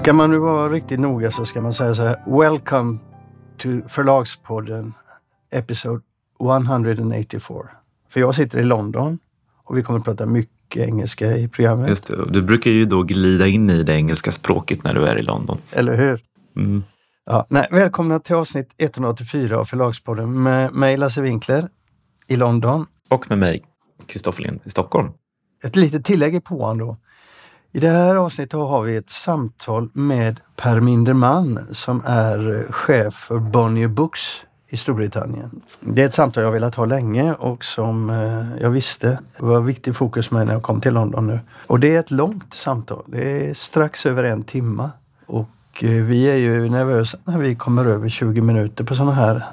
Ska man nu vara riktigt noga så ska man säga så här. Welcome to Förlagspodden episode 184. För jag sitter i London och vi kommer att prata mycket engelska i programmet. Just det. Du brukar ju då glida in i det engelska språket när du är i London. Eller hur? Mm. Ja, nej, välkomna till avsnitt 184 av Förlagspodden med mig Lasse Winkler i London. Och med mig, Kristoffer Lind i Stockholm. Ett litet tillägg i påan då. I det här avsnittet har vi ett samtal med Per Minderman som är chef för Bonnier Books i Storbritannien. Det är ett samtal jag velat ha länge och som eh, jag visste var viktig fokus med när jag kom till London nu. Och det är ett långt samtal. Det är strax över en timme Och eh, vi är ju nervösa när vi kommer över 20 minuter på sådana här.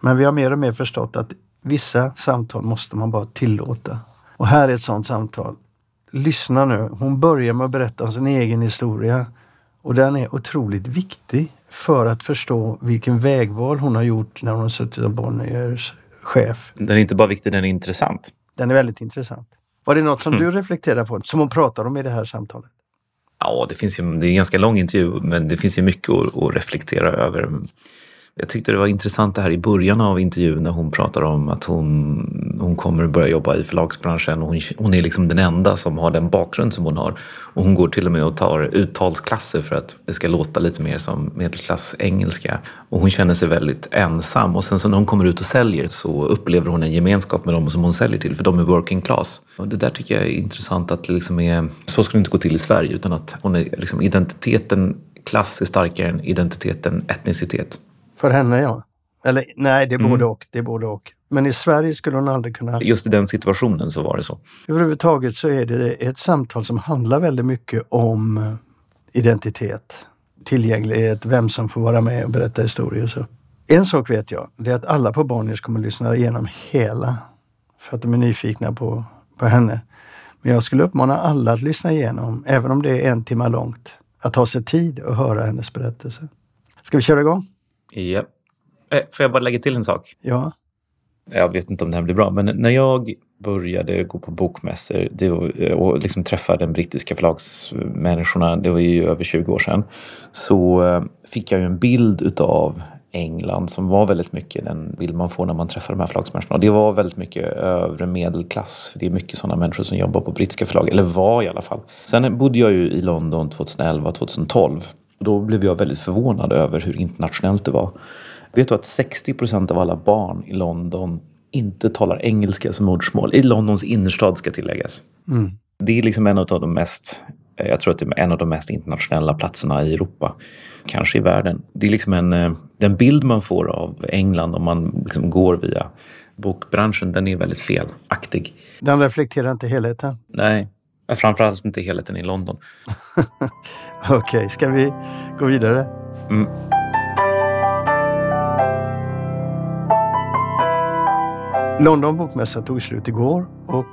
Men vi har mer och mer förstått att vissa samtal måste man bara tillåta. Och här är ett sådant samtal. Lyssna nu. Hon börjar med att berätta om sin egen historia. Och den är otroligt viktig för att förstå vilken vägval hon har gjort när hon har suttit som Bonniers chef. Den är inte bara viktig, den är intressant. Den är väldigt intressant. Var det något som Mm. du reflekterar på, som hon pratar om i det här samtalet? Ja, det, finns ju, det är en ganska lång intervju, men det finns ju mycket att, att reflektera över. Jag tyckte det var intressant det här i början av intervjun när hon pratar om att hon, hon kommer börja jobba i förlagsbranschen och hon, hon är liksom den enda som har den bakgrund som hon har. Och hon går till och med och tar uttalsklasser för att det ska låta lite mer som medelklass engelska. Och hon känner sig väldigt ensam och sen så när hon kommer ut och säljer så upplever hon en gemenskap med dem som hon säljer till för de är working class. Och det där tycker jag är intressant att det liksom är, så ska det inte gå till i Sverige utan att hon är liksom identiteten klass är starkare än identiteten etnicitet. För henne ja. Eller nej, det är Mm. både och. Det är både och. Men i Sverige skulle hon aldrig kunna... Just i den situationen så var det så. Överhuvudtaget så är det ett samtal som handlar väldigt mycket om eh, identitet, tillgänglighet, vem som får vara med och berätta historier och så. En sak vet jag, det är att alla på Bonniers kommer att lyssna igenom hela för att de är nyfikna på, på henne. Men jag skulle uppmana alla att lyssna igenom, även om det är en timme långt, att ta sig tid och höra hennes berättelse. Ska vi köra igång? Ja. Eh, Får jag bara lägga till en sak? Ja. Jag vet inte om det här blir bra, men när jag började gå på bokmässor det var, och liksom träffa den brittiska förlagsmänniskorna, det var ju över 20 år sedan, så eh, fick jag ju en bild utav England som var väldigt mycket den bild man får när man träffar de här förlagsmänniskorna. Och det var väldigt mycket övre medelklass. Det är mycket sådana människor som jobbar på brittiska förlag, eller var i alla fall. Sen bodde jag ju i London 2011, 2012. Och då blev jag väldigt förvånad över hur internationellt det var. Vet du att 60 procent av alla barn i London inte talar engelska som modersmål? I Londons innerstad ska tilläggas. Det är liksom en av de mest, eh, jag tror att det är en av de mest internationella platserna i Europa. Kanske i världen. Det är liksom en, eh, den bild man får av England om man liksom går via bokbranschen, den är väldigt felaktig. Den reflekterar inte helheten. Nej, framförallt inte helheten i London. Okej, ska vi gå vidare? Mm. London bokmässa tog slut igår och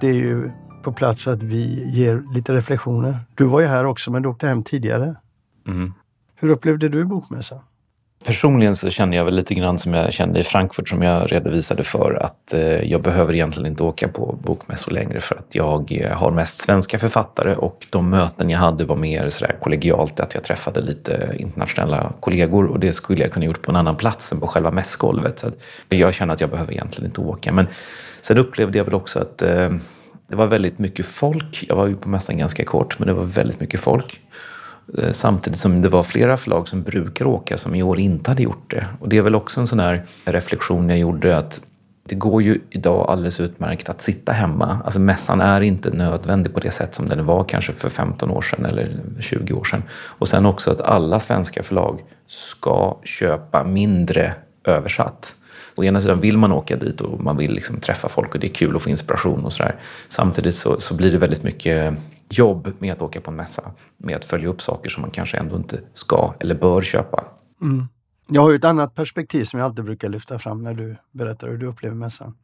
det är ju på plats att vi ger lite reflektioner. Du var ju här också men du åkte hem tidigare. Mm. Hur upplevde du bokmässan? Personligen så känner jag väl lite grann som jag kände i Frankfurt som jag redovisade för att eh, jag behöver egentligen inte åka på bokmässor längre för att jag eh, har mest svenska författare och de möten jag hade var mer sådär kollegialt att jag träffade lite internationella kollegor och det skulle jag kunna gjort på en annan plats än på själva mässgolvet. Så att jag känner att jag behöver egentligen inte åka. Men sen upplevde jag väl också att eh, det var väldigt mycket folk. Jag var ju på mässan ganska kort men det var väldigt mycket folk. Eh, samtidigt som det var flera förlag som brukar åka som i år inte hade gjort det. Och det är väl också en sån här reflektion jag gjorde att det går ju idag alldeles utmärkt att sitta hemma. Alltså mässan är inte nödvändig på det sätt som den var kanske för 15 år sedan eller 20 år sedan. Och sen också att alla svenska förlag ska köpa mindre översatt. Å ena sidan vill man åka dit och man vill liksom träffa folk och det är kul att få inspiration och sådär. Samtidigt så, så blir det väldigt mycket jobb med att åka på en mässa. Med att följa upp saker som man kanske ändå inte ska eller bör köpa. Jag har ju ett annat perspektiv som jag alltid brukar lyfta fram när du berättar hur du upplever mässan.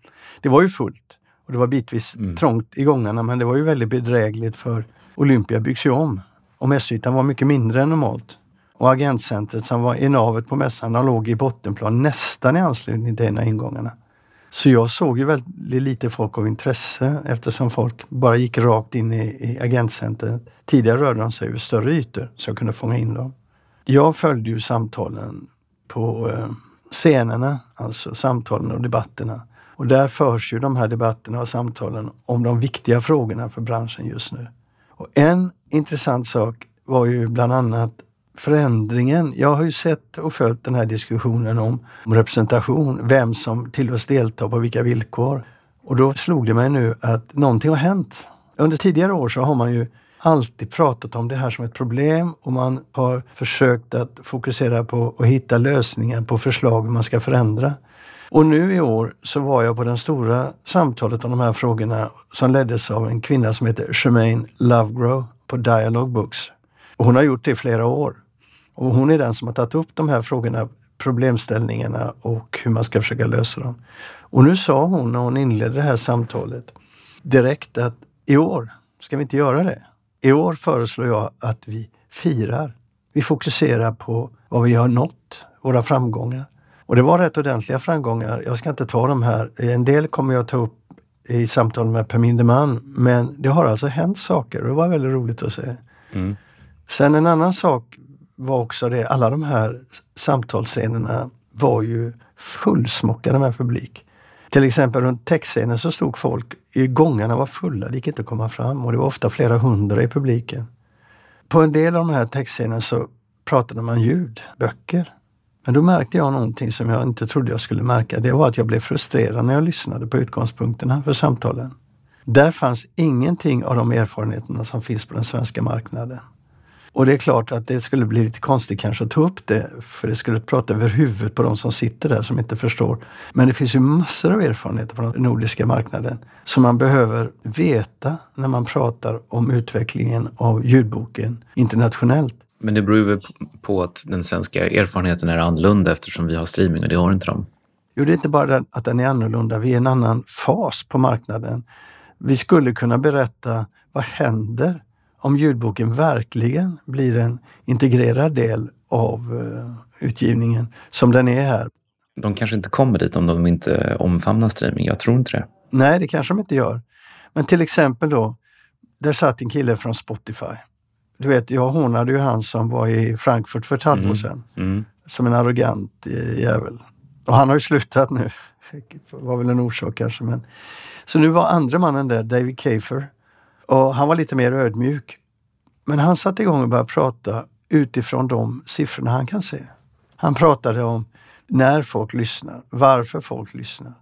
Det var ju fullt och det var bitvis trångt i gångarna men det var ju väldigt bedrägligt för Olympia byggs ju om och mässytan var mycket mindre än normalt. Och agentcentret som var i navet på mässan de låg i bottenplan nästan i anslutning till en av ingångarna. Så jag såg ju väldigt lite folk av intresse eftersom folk bara gick rakt in i, i agentcentret. Tidigare rörde de sig över större ytor så jag kunde fånga in dem. Jag följde ju samtalen på eh, scenerna, alltså samtalen och debatterna. Och där förs ju de här debatterna och samtalen om de viktiga frågorna för branschen just nu. Och en intressant sak var ju bland annat förändringen. Jag har ju sett och följt den här diskussionen om, representation, vem som tillåts delta på vilka villkor. Och då slog det mig nu att någonting har hänt. Under tidigare år så har man ju alltid pratat om det här som ett problem och man har försökt att fokusera på att hitta lösningar på förslag man ska förändra. Och nu i år så var jag på det stora samtalet om de här frågorna som leddes av en kvinna som heter Shemaine Lovegrow på Dialogue Books. Och hon har gjort det i flera år. Och hon är den som har tagit upp de här frågorna, problemställningarna och hur man ska försöka lösa dem. Och nu sa hon när hon inledde det här samtalet direkt att i år ska vi inte göra det. I år föreslår jag att vi firar. Vi fokuserar på vad vi har nått, våra framgångar. Och det var rätt ordentliga framgångar. Jag ska inte ta de här. En del kommer jag ta upp i samtal med Per Minderman. Men det har alltså hänt saker och det var väldigt roligt att se. Mm. Sen en annan sak var också det, alla de här samtalsscenerna var ju fullsmockade med publik. Till exempel runt textscenen så stod folk, i gångarna var fulla, det gick inte att komma fram och det var ofta flera hundra i publiken. På en del av de här textscenerna så pratade man ljud, böcker. Men då märkte jag någonting som jag inte trodde jag skulle märka. Det var att jag blev frustrerad när jag lyssnade på utgångspunkterna för samtalen. Där fanns ingenting av de erfarenheterna som finns på den svenska marknaden. Och det är klart att det skulle bli lite konstigt kanske att ta upp det, för det skulle prata över huvudet på de som sitter där som inte förstår. Men det finns ju massor av erfarenheter på den nordiska marknaden som man behöver veta när man pratar om utvecklingen av ljudboken internationellt. Men det beror ju på att den svenska erfarenheten är annorlunda eftersom vi har streaming och det har inte de. Jo, det är inte bara att den är annorlunda, vi är i en annan fas på marknaden. Vi skulle kunna berätta vad händer om ljudboken verkligen blir en integrerad del av uh, utgivningen som den är här. De kanske inte kommer dit om de inte omfamnar streaming. Jag tror inte det. Nej, det kanske de inte gör. Men till exempel då, där satt en kille från Spotify. Du vet, jag hånade ju han som var i Frankfurt för ett halvår mm. sedan. Mm. Som en arrogant eh, jävel. Och han har ju slutat nu. Det var väl en orsak kanske. Men... Så nu var andra mannen där, David Kafer. Och han var lite mer ödmjuk. Men han satte igång och började prata utifrån de siffrorna han kan se. Han pratade om när folk lyssnar, varför folk lyssnar.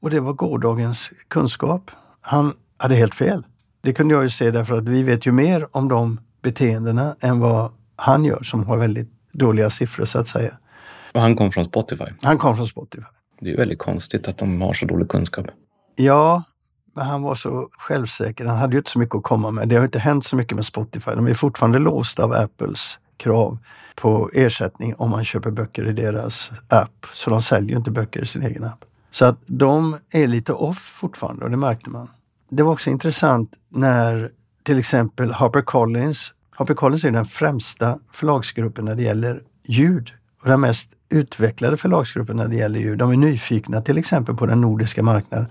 Och det var gårdagens kunskap. Han hade helt fel. Det kunde jag ju se därför att vi vet ju mer om de beteendena än vad han gör som har väldigt dåliga siffror så att säga. Och han kom från Spotify? Han kom från Spotify. Det är ju väldigt konstigt att de har så dålig kunskap. Ja, men han var så självsäker. Han hade ju inte så mycket att komma med. Det har inte hänt så mycket med Spotify. De är fortfarande låsta av Apples krav på ersättning om man köper böcker i deras app. Så de säljer ju inte böcker i sin egen app. Så att de är lite off fortfarande och det märkte man. Det var också intressant när till exempel Harper Collins. Harper Collins är den främsta förlagsgruppen när det gäller ljud och den mest utvecklade förlagsgruppen när det gäller ljud. De är nyfikna till exempel på den nordiska marknaden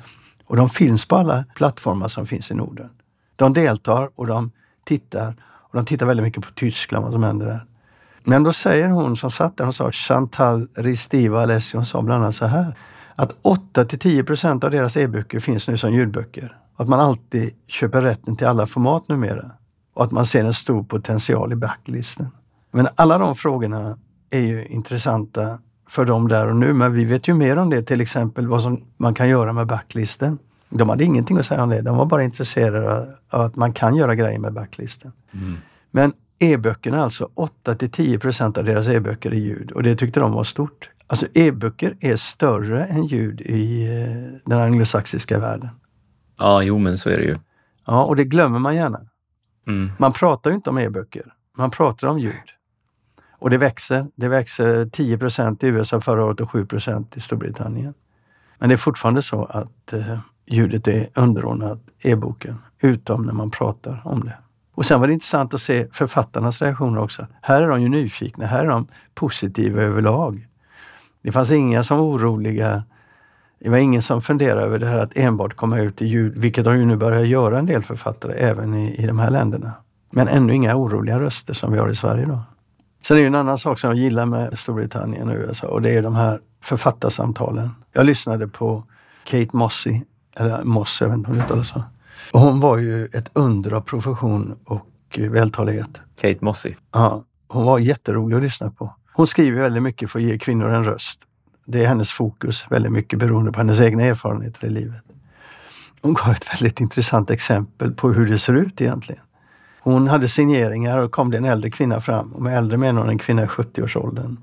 och de finns på alla plattformar som finns i Norden. De deltar och de tittar och de tittar väldigt mycket på Tyskland, vad som händer där. Men då säger hon som satt där, hon sa Chantal Ristiva Alessio, hon sa bland annat så här att 8 till 10 procent av deras e-böcker finns nu som ljudböcker. Att man alltid köper rätten till alla format numera. Och att man ser en stor potential i backlisten. Men alla de frågorna är ju intressanta för dem där och nu, men vi vet ju mer om det, till exempel vad som man kan göra med backlisten. De hade ingenting att säga om det, de var bara intresserade av att man kan göra grejer med backlisten. Mm. Men e-böckerna alltså, 8 till 10 procent av deras e-böcker är ljud och det tyckte de var stort. Alltså e-böcker är större än ljud i eh, den anglosaxiska världen. Ja, jo men så är det ju. Ja, och det glömmer man gärna. Mm. Man pratar ju inte om e-böcker, man pratar om ljud. Och det växer. Det växer 10 procent i USA förra året och 7 procent i Storbritannien. Men det är fortfarande så att eh, ljudet är underordnat e-boken, utom när man pratar om det. Och sen var det intressant att se författarnas reaktioner också. Här är de ju nyfikna, här är de positiva överlag. Det fanns inga som var oroliga Det var ingen som funderade över det här att enbart komma ut i ljud, vilket de ju nu börjar göra en del författare även i, i de här länderna. Men ännu inga oroliga röster som vi har i Sverige då. Sen är det en annan sak som jag gillar med Storbritannien och USA och det är de här författarsamtalen. Jag lyssnade på Kate Mossy, eller Moss, jag vet inte om det uttalas så. Och hon var ju ett under av profession och vältalighet. Kate Mossy. Ja, hon var jätterolig att lyssna på. Hon skriver väldigt mycket för att ge kvinnor en röst. Det är hennes fokus väldigt mycket beroende på hennes egna erfarenheter i livet. Hon gav ett väldigt intressant exempel på hur det ser ut egentligen. Hon hade signeringar och kom det en äldre kvinna fram. Och med äldre menar hon en kvinna i 70-årsåldern.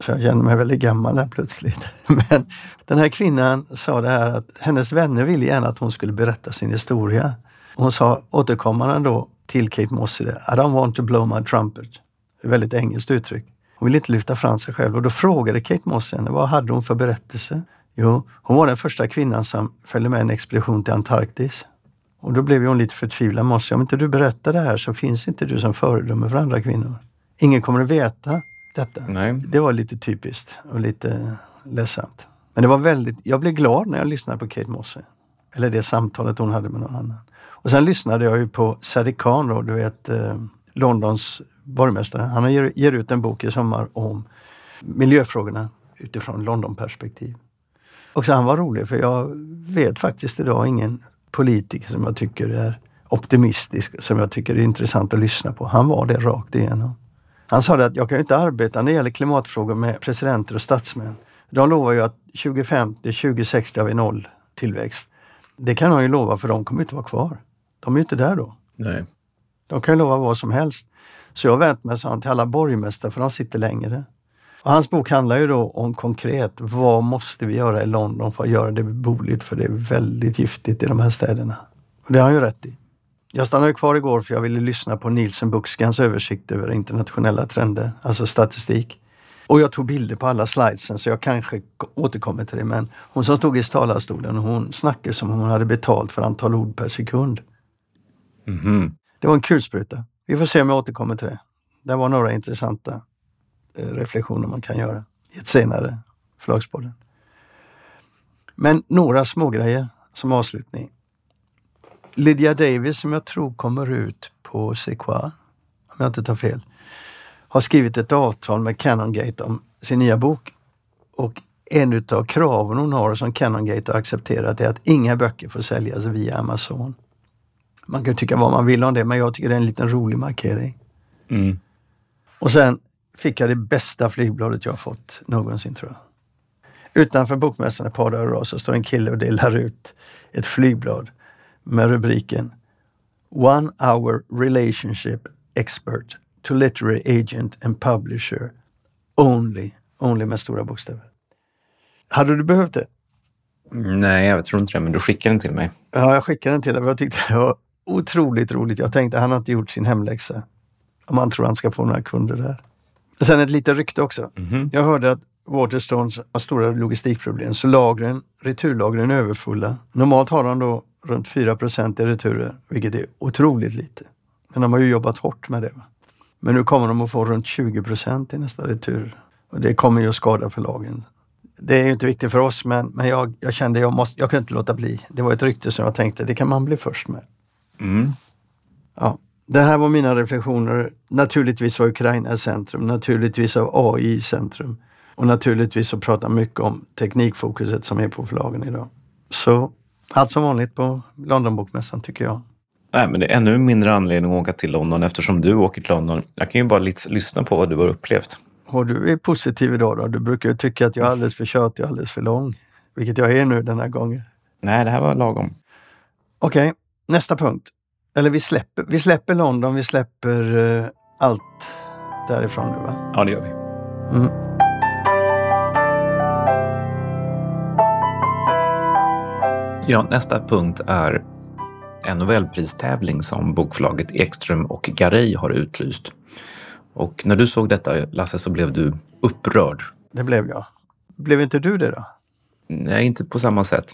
Så jag kände mig väldigt gammal där plötsligt. Men den här kvinnan sa det här att hennes vänner ville gärna att hon skulle berätta sin historia. Hon sa återkommande då till Kate Moss I don't want to blow my trumpet. Ett väldigt engelskt uttryck. Hon ville inte lyfta fram sig själv och då frågade Kate Moss henne vad hade hon för berättelse? Jo, hon var den första kvinnan som följde med en expedition till Antarktis. Och då blev hon lite förtvivlad. Moss, om inte du berättar det här så finns inte du som föredöme för andra kvinnor. Ingen kommer att veta detta. Nej. Det var lite typiskt och lite ledsamt. Men det var väldigt, jag blev glad när jag lyssnade på Kate Mosse. Eller det samtalet hon hade med någon annan. Och sen lyssnade jag ju på Sadiq Khan, då, du vet eh, Londons borgmästare. Han ger, ger ut en bok i sommar om miljöfrågorna utifrån Londonperspektiv. Och så han var rolig för jag vet faktiskt idag ingen politiker som jag tycker är optimistisk, som jag tycker är intressant att lyssna på. Han var det rakt igenom. Han sa att jag kan inte arbeta när det gäller klimatfrågor med presidenter och statsmän. De lovar ju att 2050, 2060 har vi noll tillväxt. Det kan han ju lova för de kommer inte vara kvar. De är ju inte där då. Nej. De kan ju lova vad som helst. Så jag vänt mig till alla borgmästare för de sitter längre. Och hans bok handlar ju då om konkret, vad måste vi göra i London för att göra det beboeligt? För det är väldigt giftigt i de här städerna. Och det har han ju rätt i. Jag stannade kvar igår för jag ville lyssna på Nielsen Bookskans översikt över internationella trender, alltså statistik. Och jag tog bilder på alla slidesen så jag kanske återkommer till det. Men hon som stod i talarstolen, hon snackade som om hon hade betalt för antal ord per sekund. Mm -hmm. Det var en kulspruta. Vi får se om jag återkommer till det. Det var några intressanta reflektioner man kan göra i ett senare förlagspodden. Men några smågrejer som avslutning. Lydia Davis som jag tror kommer ut på Sequoia, om jag inte tar fel, har skrivit ett avtal med Canongate om sin nya bok. Och en av kraven hon har som Canongate har accepterat är att inga böcker får säljas via Amazon. Man kan tycka vad man vill om det, men jag tycker det är en liten rolig markering. Mm. Och sen fick jag det bästa flygbladet jag fått någonsin tror jag. Utanför bokmässan ett par dagar idag så står en kille och delar ut ett flygblad med rubriken One hour relationship expert to literary agent and publisher only. Only med stora bokstäver. Hade du behövt det? Nej, jag tror inte det, men du skickade den till mig. Ja, jag skickade den till dig. Jag tyckte det var otroligt roligt. Jag tänkte han har inte gjort sin hemläxa. Om han tror han ska få några kunder där. Sen ett litet rykte också. Mm -hmm. Jag hörde att Waterstones har stora logistikproblem, så lagren, returlagren är överfulla. Normalt har de då runt 4% i returer, vilket är otroligt lite. Men de har ju jobbat hårt med det. Men nu kommer de att få runt 20% i nästa retur. Och det kommer ju att skada förlagen. Det är ju inte viktigt för oss, men, men jag, jag kände jag måste, jag kunde inte låta bli. Det var ett rykte som jag tänkte, det kan man bli först med. Mm. Ja, det här var mina reflektioner. Naturligtvis var Ukraina i centrum, naturligtvis av AI i centrum. Och naturligtvis så pratar mycket om teknikfokuset som är på förlagen idag. Så allt som vanligt på Londonbokmässan tycker jag. Nej, men det är ännu mindre anledning att åka till London eftersom du åker till London. Jag kan ju bara lyssna på vad du har upplevt. Och du är positiv idag då? Du brukar ju tycka att jag är alldeles för tjatig och alldeles för lång. Vilket jag är nu den här gången. Nej, det här var lagom. Okej, okay, nästa punkt. Eller vi släpper, vi släpper London, vi släpper uh, allt därifrån nu va? Ja, det gör vi. Mm. Ja, nästa punkt är en Nobelpristävling som bokförlaget Ekström och Garay har utlyst. Och när du såg detta, Lasse, så blev du upprörd. Det blev jag. Blev inte du det då? Nej, inte på samma sätt.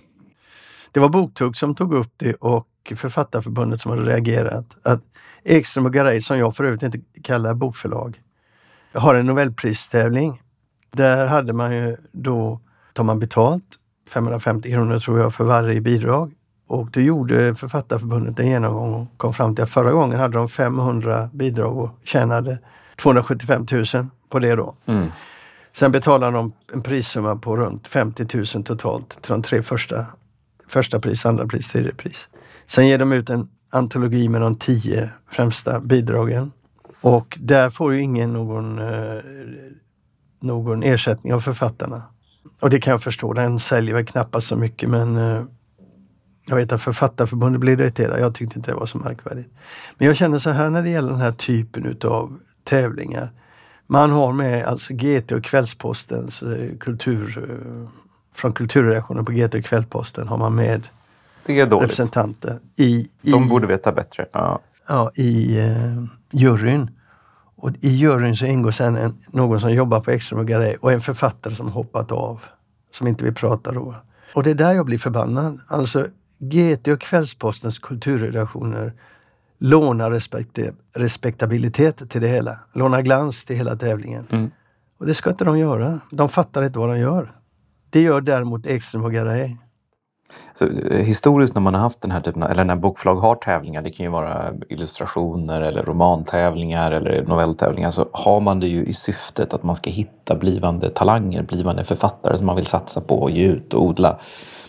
Det var Boktugg som tog upp det och Författarförbundet som hade reagerat. Att Ekström och Garay, som jag för övrigt inte kallar bokförlag, har en Nobelpristävling. Där hade man ju då, tar man betalt 550 kronor tror jag för varje bidrag. Och då gjorde Författarförbundet en genomgång och kom fram till att förra gången hade de 500 bidrag och tjänade 275 000 på det då. Mm. Sen betalade de en prissumma på runt 50 000 totalt till de tre första. Första pris, andra pris, tredje pris. Sen ger de ut en antologi med de tio främsta bidragen. Och där får ju ingen någon, eh, någon ersättning av författarna. Och det kan jag förstå, den säljer väl knappast så mycket men eh, jag vet att Författarförbundet blev irriterade. Jag tyckte inte det var så märkvärdigt. Men jag känner så här när det gäller den här typen utav tävlingar. Man har med alltså GT och Kvällspostens eh, kultur, från kulturreaktionen på GT och Kvällsposten har man med det är dåligt. representanter i, i De borde veta bättre. Ja, ja i uh, juryn. Och i juryn så ingår sen en, någon som jobbar på Ekström och Garay och en författare som hoppat av. Som inte vill prata då. Och det är där jag blir förbannad. Alltså GT och Kvällspostens kulturredaktioner lånar respekt, respektabilitet till det hela. Lånar glans till hela tävlingen. Mm. Och det ska inte de göra. De fattar inte vad de gör. Det gör däremot Ekström och Garay. Så, eh, historiskt när man har haft den här typen av, eller när bokförlag har tävlingar, det kan ju vara illustrationer eller romantävlingar eller novelltävlingar, så har man det ju i syftet att man ska hitta blivande talanger, blivande författare som man vill satsa på och ge ut och odla.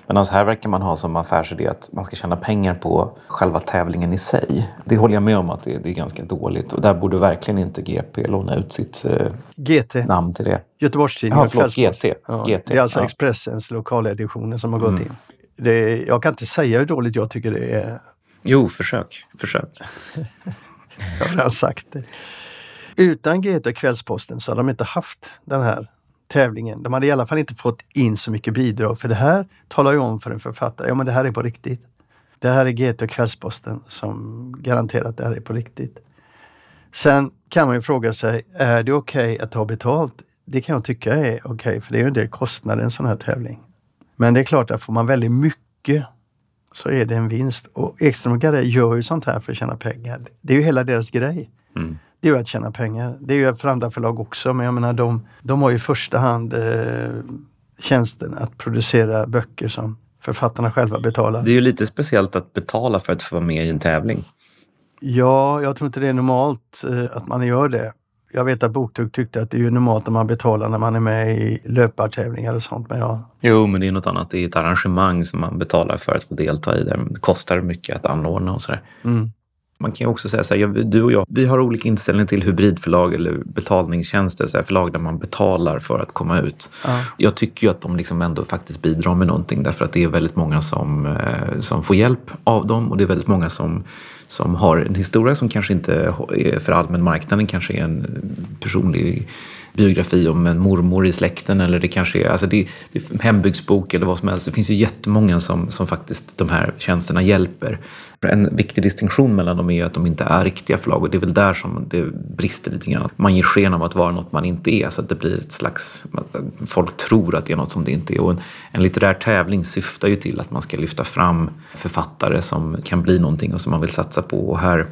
Men alltså här verkar man ha som affärsidé att man ska tjäna pengar på själva tävlingen i sig. Det håller jag med om att det, det är ganska dåligt och där borde verkligen inte GP låna ut sitt eh, GT. namn till det. Göteborgstidningen. Ja, förlåt, GT. Ja, GT. Det är alltså ja. Expressens lokaleditioner som har gått mm. in. Det, jag kan inte säga hur dåligt jag tycker det är. Jo, försök. Försök. jag har redan sagt det. Utan GT och Kvällsposten så hade de inte haft den här tävlingen. De hade i alla fall inte fått in så mycket bidrag för det här talar ju om för en författare, ja men det här är på riktigt. Det här är GT och Kvällsposten som garanterar att det här är på riktigt. Sen kan man ju fråga sig, är det okej okay att ta betalt? Det kan jag tycka är okej, okay, för det är ju en del kostnader en sån här tävling. Men det är klart att får man väldigt mycket så är det en vinst. Och Ekström och Garay gör ju sånt här för att tjäna pengar. Det är ju hela deras grej. Mm det är ju att tjäna pengar. Det är ju för andra förlag också, men jag menar de, de har ju i första hand eh, tjänsten att producera böcker som författarna själva betalar. Det är ju lite speciellt att betala för att få vara med i en tävling. Ja, jag tror inte det är normalt eh, att man gör det. Jag vet att Boktugg tyckte att det är normalt att man betalar när man är med i löpartävlingar och sånt. Men jag... Jo, men det är något annat. Det är ett arrangemang som man betalar för att få delta i. Det kostar mycket att anordna och sådär. Mm. Man kan ju också säga så här, du och jag, vi har olika inställning till hybridförlag eller betalningstjänster, så här, förlag där man betalar för att komma ut. Ja. Jag tycker ju att de liksom ändå faktiskt bidrar med någonting därför att det är väldigt många som, eh, som får hjälp av dem och det är väldigt många som, som har en historia som kanske inte är för allmän marknaden, kanske är en personlig biografi om en mormor i släkten eller det kanske är, alltså det, det är hembygdsbok eller vad som helst. Det finns ju jättemånga som, som faktiskt de här tjänsterna hjälper. En viktig distinktion mellan dem är att de inte är riktiga förlag och det är väl där som det brister lite grann. Man ger sken av att vara något man inte är så att det blir ett slags, folk tror att det är något som det inte är. Och en, en litterär tävling syftar ju till att man ska lyfta fram författare som kan bli någonting och som man vill satsa på och här är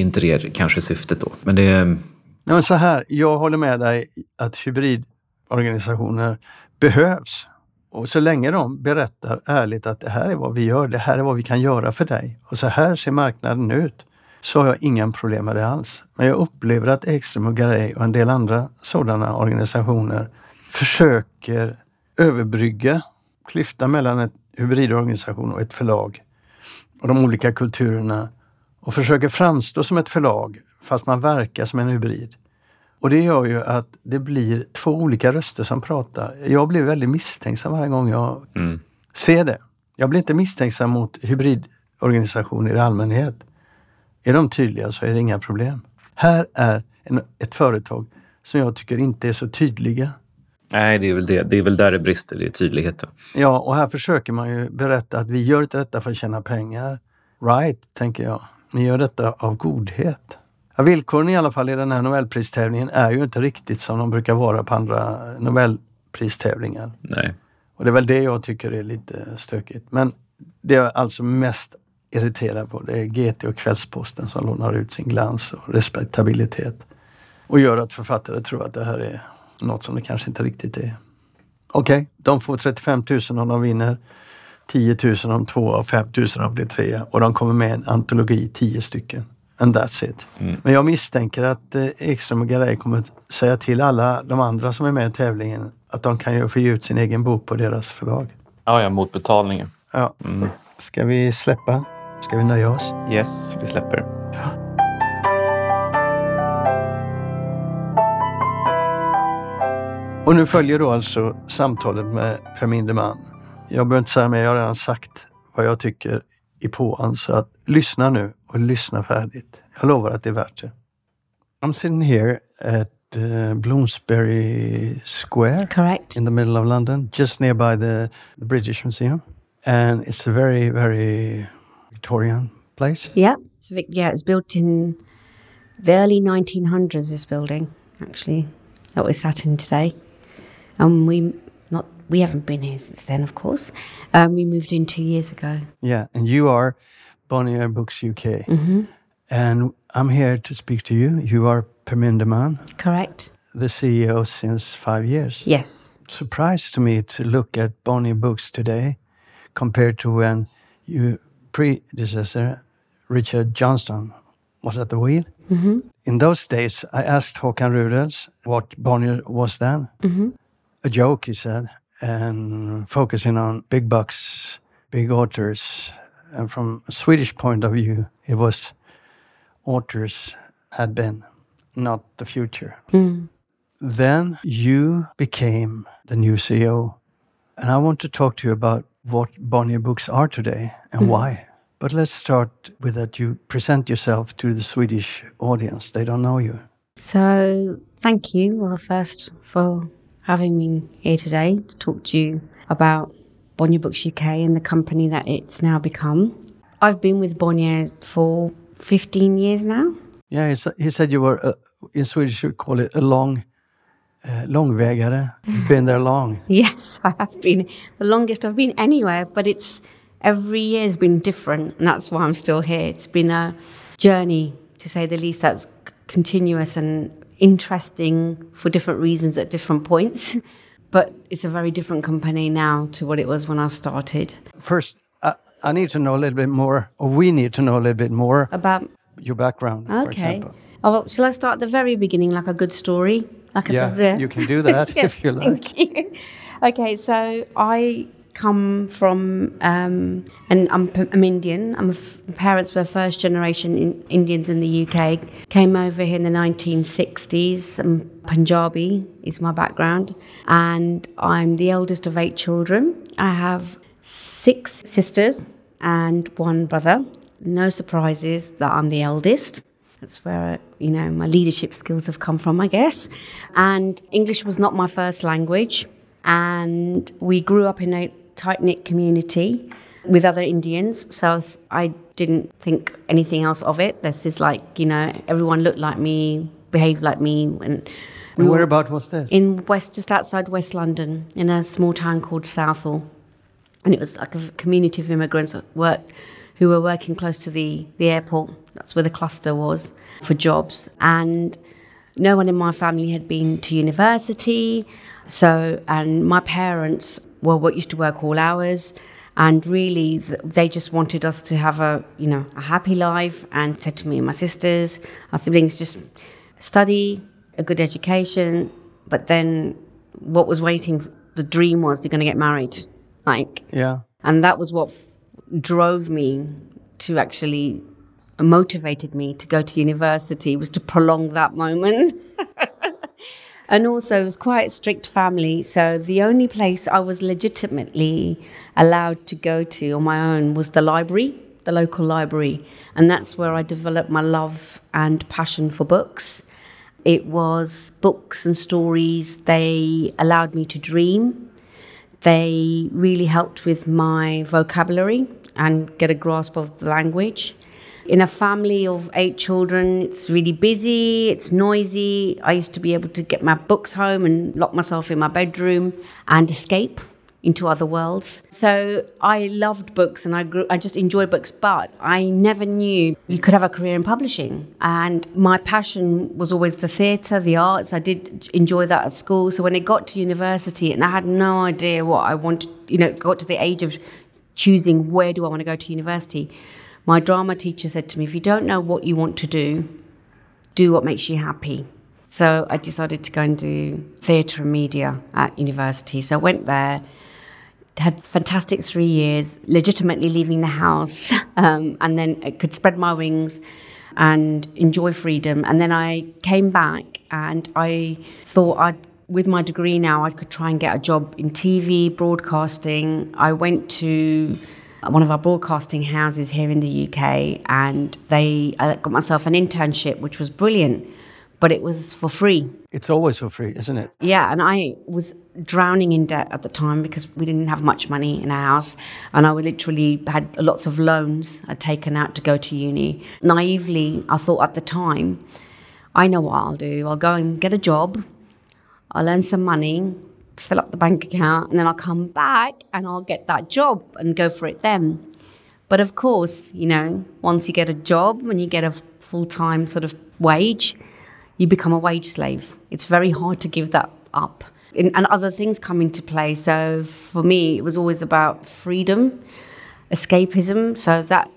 inte det kanske syftet då. Men det Nej, men så här, jag håller med dig att hybridorganisationer behövs. Och så länge de berättar ärligt att det här är vad vi gör, det här är vad vi kan göra för dig och så här ser marknaden ut, så har jag inga problem med det alls. Men jag upplever att Ekström och Garay och en del andra sådana organisationer försöker överbrygga klyftan mellan en hybridorganisation och ett förlag och de olika kulturerna och försöker framstå som ett förlag fast man verkar som en hybrid. Och det gör ju att det blir två olika röster som pratar. Jag blir väldigt misstänksam varje gång jag mm. ser det. Jag blir inte misstänksam mot hybridorganisationer i allmänhet. Är de tydliga så är det inga problem. Här är en, ett företag som jag tycker inte är så tydliga. Nej, det är väl, det. Det är väl där det brister, det är tydligheten. Ja, och här försöker man ju berätta att vi gör inte detta för att tjäna pengar. Right, tänker jag. Ni gör detta av godhet. Ja, villkoren i alla fall i den här Nobelpristävlingen är ju inte riktigt som de brukar vara på andra Nobelpristävlingar. Nej. Och det är väl det jag tycker är lite stökigt. Men det jag alltså mest irriterar på det är GT och Kvällsposten som lånar ut sin glans och respektabilitet och gör att författare tror att det här är något som det kanske inte riktigt är. Okej, de får 35 000 om de vinner, 10 000 om två och 5 000 om de blir trea. Och de kommer med en antologi, 10 stycken. And that's it. Men jag misstänker att eh, Ekström och Garay kommer säga till alla de andra som är med i tävlingen att de kan ju få ge ut sin egen bok på deras förlag. Ja, ja, mot betalningen. Ja. Ska vi släppa? Ska vi nöja oss? Yes, vi släpper. Och nu följer då alltså samtalet med Per Minderman. Jag behöver inte säga mer, jag har redan sagt vad jag tycker i påan. Så att lyssna nu och lyssna färdigt. Jag lovar att det är värt det. I'm sitting here at uh, Bloomsbury Square Correct. in the middle of London, just nearby the, the British Museum. And it's a very, very Victorian place. Yeah. It's yeah, it was built in the early 1900s. This building, actually, that we're sat in today, and we we haven't been here since then, of course. Um, we moved in two years ago. Yeah, and you are Bonnier Books UK. Mm-hmm. And I'm here to speak to you. You are Perminder Mann, Correct. the CEO since five years. Yes. Surprised to me to look at Bonnier Books today compared to when your predecessor, Richard Johnston, was at the wheel. Mm-hmm. In those days, I asked Håkan Rudels what Bonnier was then. Mm-hmm. A joke, he said, and focusing on big bucks, big authors. And from a Swedish point of view, it was authors had been, not the future. Hmm. Then you became the new CEO. And I want to talk to you about what Bonnier Books are today and hmm. why. But let's start with that you present yourself to the Swedish audience. They don't know you. So thank you, well, first for having me here today to talk to you about Bonnier Books UK and the company that it's now become. I've been with Bonnier for 15 years now. Yeah, he, said you were, uh, in Swedish, you call it a long, uh, långvägare. You've been there long. Yes, I have been the longest I've been anywhere, but it's every year has been different, and that's why I'm still here. It's been a journey, to say the least, that's continuous and interesting for different reasons at different points. But it's a very different company now to what it was when I started. First, I, I need to know a little bit more, or we need to know a little bit more About your background, for okay, example. oh, well, shall I start at the very beginning, like a good story, like Yeah, the uh, you can do that if you like. You. Okay, so I come from, um, and I'm, um, P- I'm Indian. I'm f- my parents were first generation in, Indians in the UK. Came over here in the 1960s. I'm um, Punjabi is my background, and I'm the eldest of eight children. I have six sisters and one brother. No surprises that I'm the eldest. That's where, you know, my leadership skills have come from, I guess. And English was not my first language. And we grew up in a tight knit community with other Indians. So I didn't think anything else of it. This is like, you know, everyone looked like me, behaved like me. And we And were whereabout was this? in West, just outside West London, in a small town called Southall. And it was like a community of immigrants at work who were working close to the, the airport. That's where the cluster was for jobs. And no one in my family had been to university. So, and my parents were what used to work all hours. And really, th- they just wanted us to have a, you know, a happy life and said to me and my sisters, our siblings, just study, a good education. But then what was waiting, the dream was you're going to get married. Like, Yeah. and that was what f- drove me to actually motivated me to go to university was to prolong that moment. and also it was quite a strict family, so the only place I was legitimately allowed to go to on my own was the library, the local library, and that's where I developed my love and passion for books. It was books and stories. They allowed me to dream. They really helped with my vocabulary and get a grasp of the language. In a family of eight children, it's really busy, it's noisy. I used to be able to get my books home and lock myself in my bedroom and escape into other worlds. So I loved books and I grew I just enjoyed books, but I never knew you could have a career in publishing. And my passion was always the theatre, the arts. I did enjoy that at school. So when it got to university and I had no idea what I wanted, you know, got to the age of choosing where do I want to go to university. My drama teacher said to me, if you don't know what you want to do, do what makes you happy. So I decided to go and do theatre and media at university. So I went there, had fantastic three years, legitimately leaving the house, um, and then I could spread my wings and enjoy freedom. And then I came back and I thought I'd with my degree now, I could try and get a job in TV, broadcasting. I went to one of our broadcasting houses here in the UK and they I got myself an internship, which was brilliant, but it was for free. It's always for free, isn't it? Yeah, and I was drowning in debt at the time because we didn't have much money in our house, and I literally had lots of loans I'd taken out to go to uni. Naively, I thought at the time, I know what I'll do. I'll go and get a job I'll earn some money, fill up the bank account, and then I'll come back and I'll get that job and go for it then. But of course, you know, once you get a job and you get a full time sort of wage, you become a wage slave. It's very hard to give that up. And, and other things come into play. So for me, it was always about freedom, escapism. So that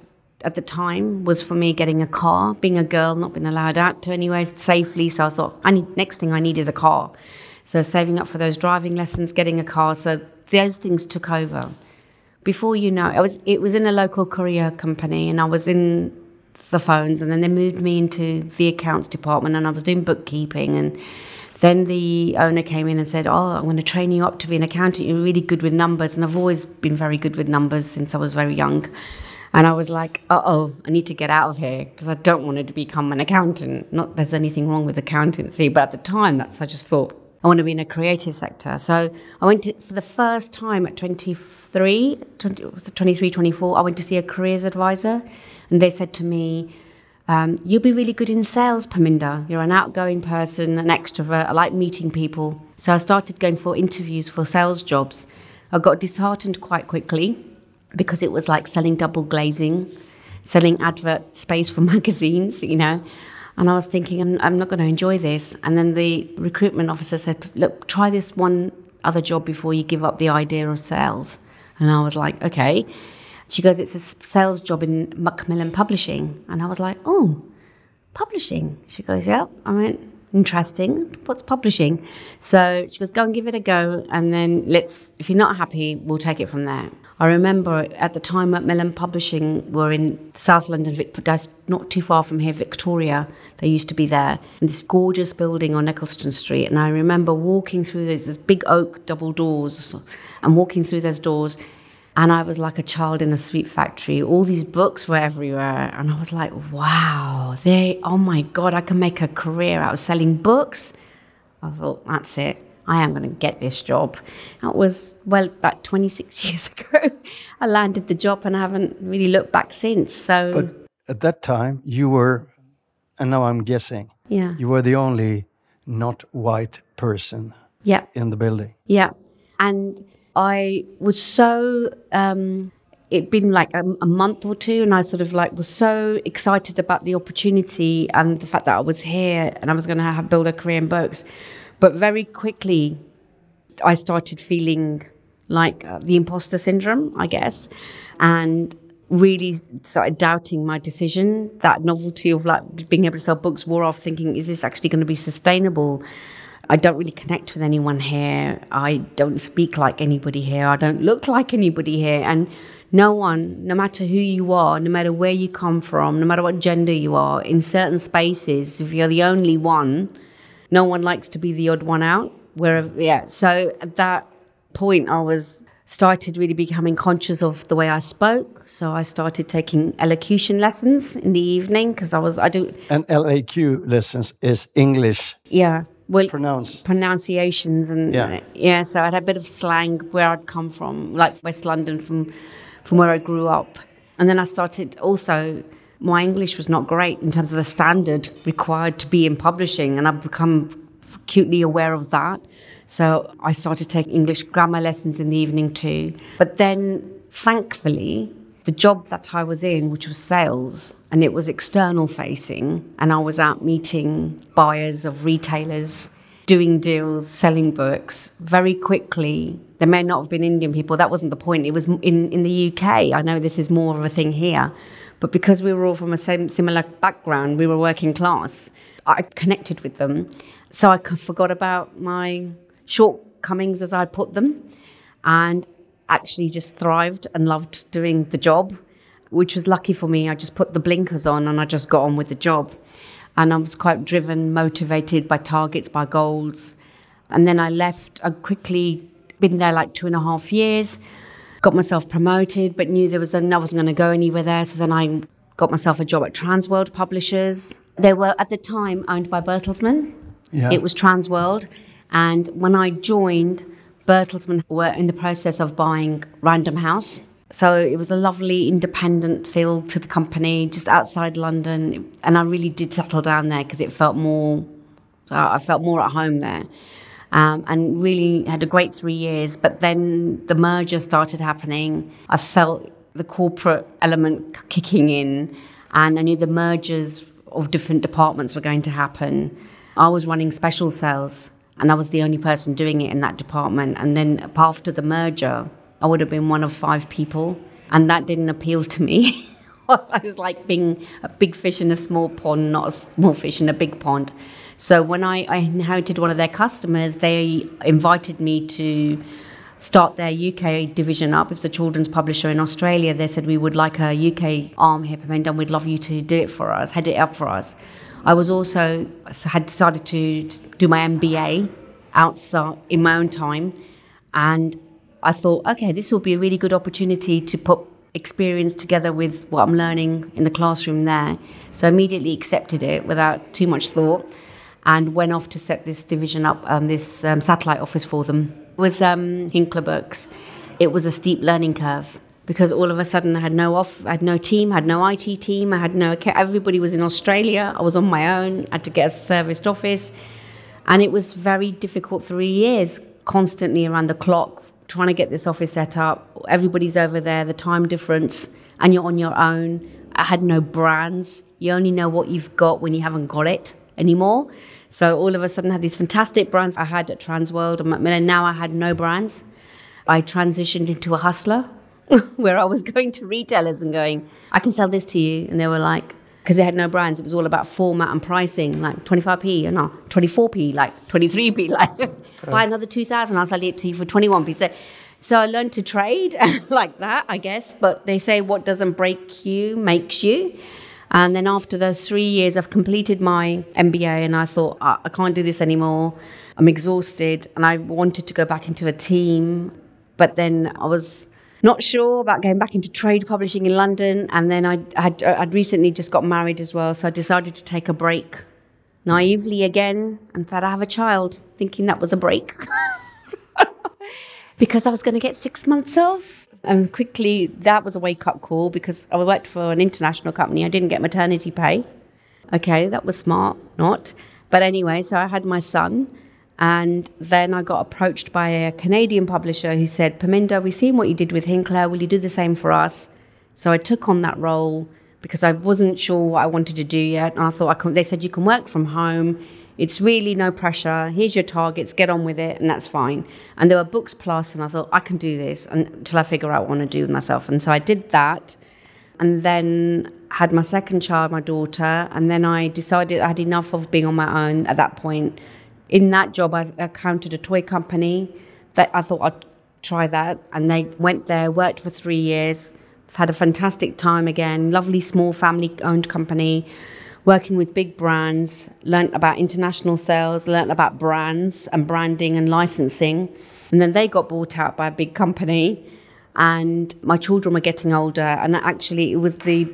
at the time was for me getting a car, being a girl, not being allowed out to anywhere safely. So I thought, I need next thing I need is a car. So saving up for those driving lessons, getting a car. So those things took over. Before you know, I was it was in a local courier company, and I was in the phones, and then they moved me into the accounts department, and I was doing bookkeeping, and then the owner came in and said, "Oh, I'm going to train you up to be an accountant. You're really good with numbers." And I've always been very good with numbers since I was very young. And I was like, uh oh, I need to get out of here because I don't want to become an accountant. Not there's anything wrong with accountancy, but at the time, that's I just thought I want to be in a creative sector. So I went to, for the first time at 23, 20, 23, 24, I went to see a careers advisor, and they said to me, um, You'll be really good in sales, Perminder. You're an outgoing person, an extrovert. I like meeting people. So I started going for interviews for sales jobs. I got disheartened quite quickly because it was like selling double glazing, selling advert space for magazines, you know. And I was thinking, I'm, I'm not going to enjoy this. And then the recruitment officer said, Look, try this one other job before you give up the idea of sales. And I was like, Okay. She goes, It's a sales job in Macmillan Publishing. And I was like, Oh, publishing. She goes, Yeah. I went, Interesting. What's publishing? So she goes, Go and give it a go. And then let's, if you're not happy, we'll take it from there. I remember at the time at Macmillan Publishing were in South London, not too far from here, Victoria. They used to be there in this gorgeous building on Eccleston Street. And I remember walking through those, these big oak double doors and walking through those doors. And I was like a child in a sweet factory. All these books were everywhere. And I was like, wow, they, oh my God, I can make a career out of selling books. I thought, that's it. I am going to get this job. That was, well, about 26 years ago. I landed the job and I haven't really looked back since. So, but at that time, you were, and now I'm guessing, yeah, you were the only not white person yeah. in the building. Yeah. And I was so, um, it'd been like a, a, month or two, and I sort of like was so excited about the opportunity and the fact that I was here and I was going to have build a career in books but very quickly, I started feeling like uh, the imposter syndrome, I guess, and really started doubting my decision. That novelty of like being able to sell books wore off, thinking, is this actually going to be sustainable? I don't really connect with anyone here. I don't speak like anybody here. I don't look like anybody here. And no one, no matter who you are, no matter where you come from, no matter what gender you are, in certain spaces, if you're the only one, no one likes to be the odd one out. Wherever, yeah. So at that point, I was started really becoming conscious of the way I spoke. So I started taking elocution lessons in the evening because I was I do. And elocution lessons is English. Yeah. Well, pronounce pronunciations and yeah. yeah. So I had a bit of slang where I'd come from, like West London, from from where I grew up, and then I started also my English was not great in terms of the standard required to be in publishing, and I've become acutely aware of that. So I started taking English grammar lessons in the evening too. But then, thankfully, the job that I was in, which was sales, and it was external facing, and I was out meeting buyers of retailers, doing deals, selling books. Very quickly, there may not have been Indian people. That wasn't the point. It was in, in the UK. I know this is more of a thing here. But because we were all from a same similar background, we were working class. I connected with them, so I forgot about my shortcomings as I put them, and actually just thrived and loved doing the job, which was lucky for me. I just put the blinkers on and I just got on with the job, and I was quite driven, motivated by targets, by goals, and then I left. I quickly been there like two and a half years got myself promoted, but knew there was an, I wasn't going to go anywhere there. So then I got myself a job at Transworld Publishers. They were at the time owned by Bertelsmann. Yeah. It was Transworld. And when I joined, Bertelsmann were in the process of buying Random House. So it was a lovely independent feel to the company just outside London. And I really did settle down there because it felt more, I felt more at home there um, and really had a great three years. But then the merger started happening. I felt the corporate element kicking in, and I knew the mergers of different departments were going to happen. I was running special sales, and I was the only person doing it in that department. And then after the merger, I would have been one of five people, and that didn't appeal to me. I was like being a big fish in a small pond, not a small fish in a big pond. So when I, I inherited one of their customers, they invited me to start their UK division up. It's a children's publisher in Australia. They said we would like a UK arm here, and we'd love you to do it for us, head it up for us. I was also had decided to do my MBA outside in my own time, and I thought, okay, this will be a really good opportunity to put experience together with what I'm learning in the classroom there. So I immediately accepted it without too much thought and went off to set this division up, um, this um, satellite office for them. It was um, Hinkler Books. It was a steep learning curve because all of a sudden I had no off, I had no team, I had no IT team, I had no everybody was in Australia. I was on my own. I had to get a serviced office, and it was very difficult. Three years, constantly around the clock, trying to get this office set up. Everybody's over there, the time difference, and you're on your own. I had no brands. You only know what you've got when you haven't got it anymore. So all of a sudden, I had these fantastic brands I had at Transworld, and Macmillan. now I had no brands. I transitioned into a hustler, where I was going to retailers and going, "I can sell this to you," and they were like, because they had no brands, it was all about format and pricing, like 25p, or no, 24p, like 23p, like buy another 2,000, I'll sell it to you for 21p. So, so I learned to trade like that, I guess. But they say what doesn't break you makes you. And then after those three years, I've completed my MBA and I thought, I, I can't do this anymore. I'm exhausted. And I wanted to go back into a team. But then I was not sure about going back into trade publishing in London. And then I had, I'd recently just got married as well. So I decided to take a break naively again and thought I have a child, thinking that was a break. because I was going to get six months off. And quickly, that was a wake up call because I worked for an international company. I didn't get maternity pay. Okay, that was smart, not. But anyway, so I had my son. And then I got approached by a Canadian publisher who said, Perminder, we've seen what you did with Hinkler. Will you do the same for us? So I took on that role because I wasn't sure what I wanted to do yet. And I thought, I can, they said, you can work from home it's really no pressure. Here's your targets, get on with it, and that's fine. And there were books plus, and I thought, I can do this until I figure out what I want to do with myself. And so I did that, and then had my second child, my daughter, and then I decided I had enough of being on my own at that point. In that job, I've accounted a toy company that I thought I'd try that, and they went there, worked for three years, had a fantastic time again, lovely small family owned company working with big brands, learnt about international sales, learnt about brands and branding and licensing. And then they got bought out by a big company. And my children were getting older. And actually, it was the,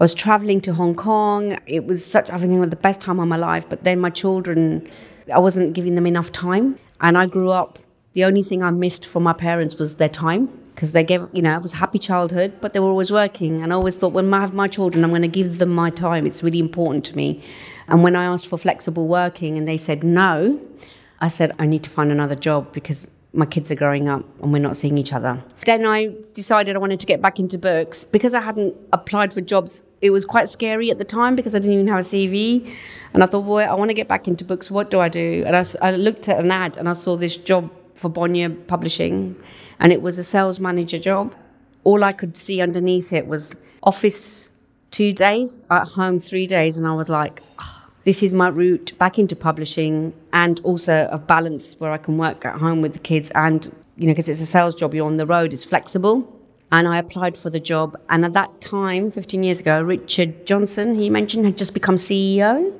I was traveling to Hong Kong. It was such, I think, the best time of my life. But then my children, I wasn't giving them enough time. And I grew up, the only thing I missed from my parents was their time because they gave, you know, it was a happy childhood, but they were always working. And I always thought, when I have my children, I'm going to give them my time. It's really important to me. And when I asked for flexible working and they said no, I said, I need to find another job because my kids are growing up and we're not seeing each other. Then I decided I wanted to get back into books. Because I hadn't applied for jobs, it was quite scary at the time because I didn't even have a CV. And I thought, boy, I want to get back into books. What do I do? And I, I looked at an ad and I saw this job for Bonnier Publishing and it was a sales manager job. All I could see underneath it was office two days, at home three days, and I was like, oh, this is my route back into publishing and also a balance where I can work at home with the kids and you know because it's a sales job you're on the road it's flexible and I applied for the job and at that time 15 years ago Richard Johnson he mentioned had just become CEO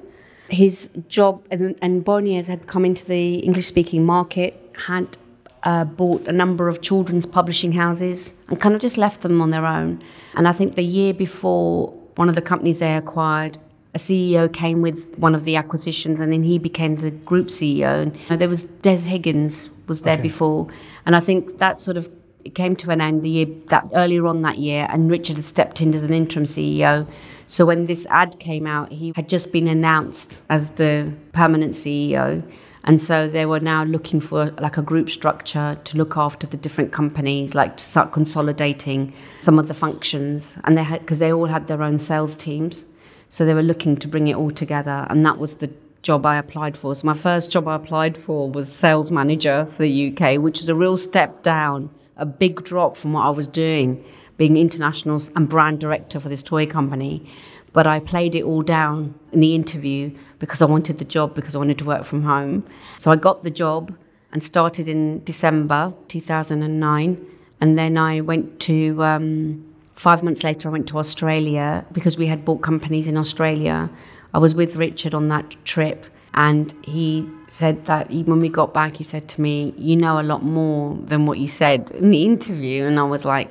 his job and, and Bonnier's had come into the English speaking market had uh, bought a number of children's publishing houses and kind of just left them on their own. And I think the year before, one of the companies they acquired, a CEO came with one of the acquisitions, and then he became the group CEO. And there was Des Higgins was there okay. before, and I think that sort of it came to an end the year that earlier on that year, and Richard had stepped in as an interim CEO. So when this ad came out, he had just been announced as the permanent CEO. And so they were now looking for like a group structure to look after the different companies, like to start consolidating some of the functions. And they had, because they all had their own sales teams. So they were looking to bring it all together. And that was the job I applied for. So my first job I applied for was sales manager for the UK, which is a real step down, a big drop from what I was doing, being international and brand director for this toy company. But I played it all down in the interview because I wanted the job, because I wanted to work from home. So I got the job and started in December 2009. And then I went to, um, five months later, I went to Australia because we had bought companies in Australia. I was with Richard on that trip. And he said that he, when we got back, he said to me, You know a lot more than what you said in the interview. And I was like,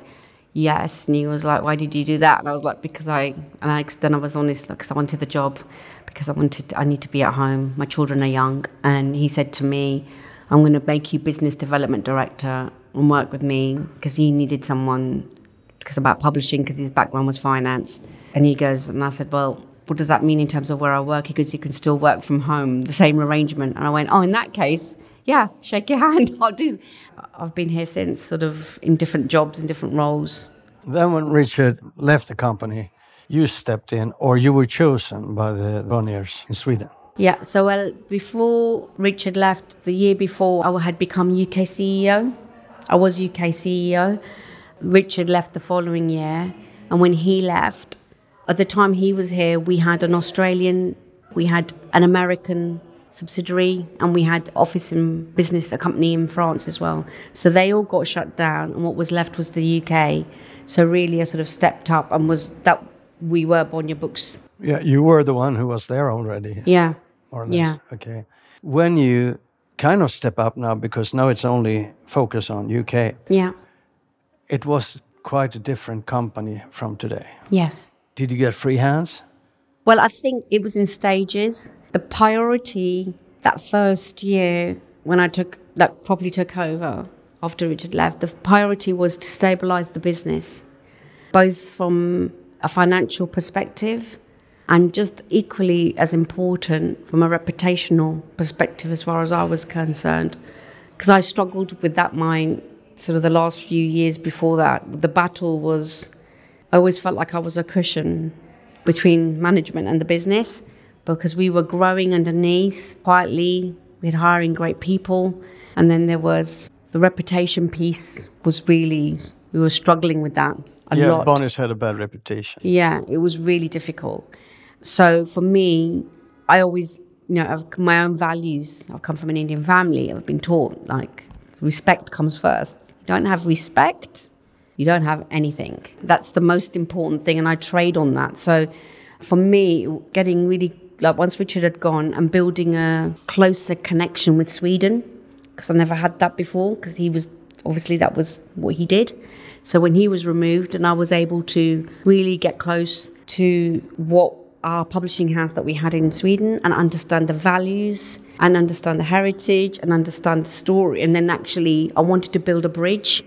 yes. And he was like, why did you do that? And I was like, because I, and I, then I was honest, because I wanted the job, because I wanted, I need to be at home. My children are young. And he said to me, I'm going to make you business development director and work with me because he needed someone because about publishing because his background was finance. And he goes, and I said, well, what does that mean in terms of where I work? Because you can still work from home, the same arrangement. And I went, oh, in that case, yeah, shake your hand. I'll do. I've been here since, sort of in different jobs and different roles. Then, when Richard left the company, you stepped in, or you were chosen by the Bonniers in Sweden. Yeah. So, well, before Richard left, the year before, I had become UK CEO. I was UK CEO. Richard left the following year, and when he left, at the time he was here, we had an Australian, we had an American subsidiary and we had office and business a company in France as well. So they all got shut down and what was left was the UK. So really I sort of stepped up and was that we were Bonnier Books. Yeah, you were the one who was there already. Yeah. More or less. Yeah. Okay. When you kind of step up now because now it's only focus on UK. Yeah. It was quite a different company from today. Yes. Did you get free hands? Well, I think it was in stages the priority that first year when I took that properly took over after Richard left, the priority was to stabilize the business, both from a financial perspective and just equally as important from a reputational perspective as far as I was concerned. Because I struggled with that mind sort of the last few years before that. The battle was, I always felt like I was a cushion between management and the business because we were growing underneath quietly. We had hiring great people. And then there was the reputation piece was really, we were struggling with that a yeah, lot. Had a bad reputation. Yeah, it was really difficult. So for me, I always, you know, I've my own values. I've come from an Indian family. I've been taught like respect comes first. You don't have respect, you don't have anything. That's the most important thing, and I trade on that. So for me, getting really like once Richard had gone and building a closer connection with Sweden because I never had that before because he was obviously that was what he did. So when he was removed and I was able to really get close to what our publishing house that we had in Sweden and understand the values and understand the heritage and understand the story and then actually I wanted to build a bridge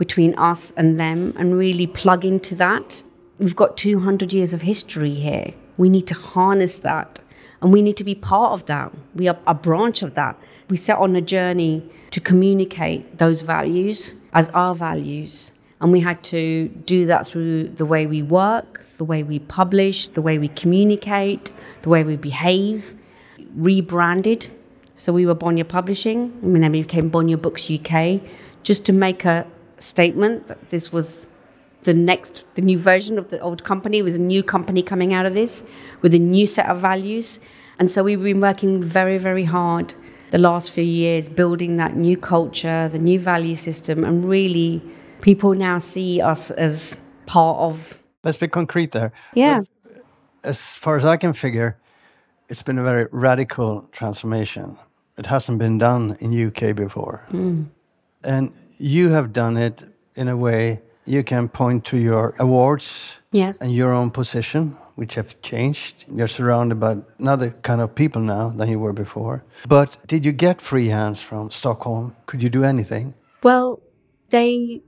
between us and them and really plug into that. We've got 200 years of history here. We need to harness that and we need to be part of that. We are a branch of that. We set on a journey to communicate those values as our values. And we had to do that through the way we work, the way we publish, the way we communicate, the way we behave, rebranded. So we were Bonnier Publishing, and then we became Bonnier Books UK, just to make a statement that this was the next, the new version of the old company. It was a new company coming out of this with a new set of values. And so we've been working very, very hard the last few years building that new culture, the new value system, and really people now see us as part of. Let's be concrete there. Yeah. As far as I can figure, it's been a very radical transformation. It hasn't been done in UK before. Mm. And you have done it in a way you can point to your awards Yes. and your own position, which have changed. You're surrounded by another kind of people now than you were before. But did you get free hands from Stockholm? Could you do anything? Well, they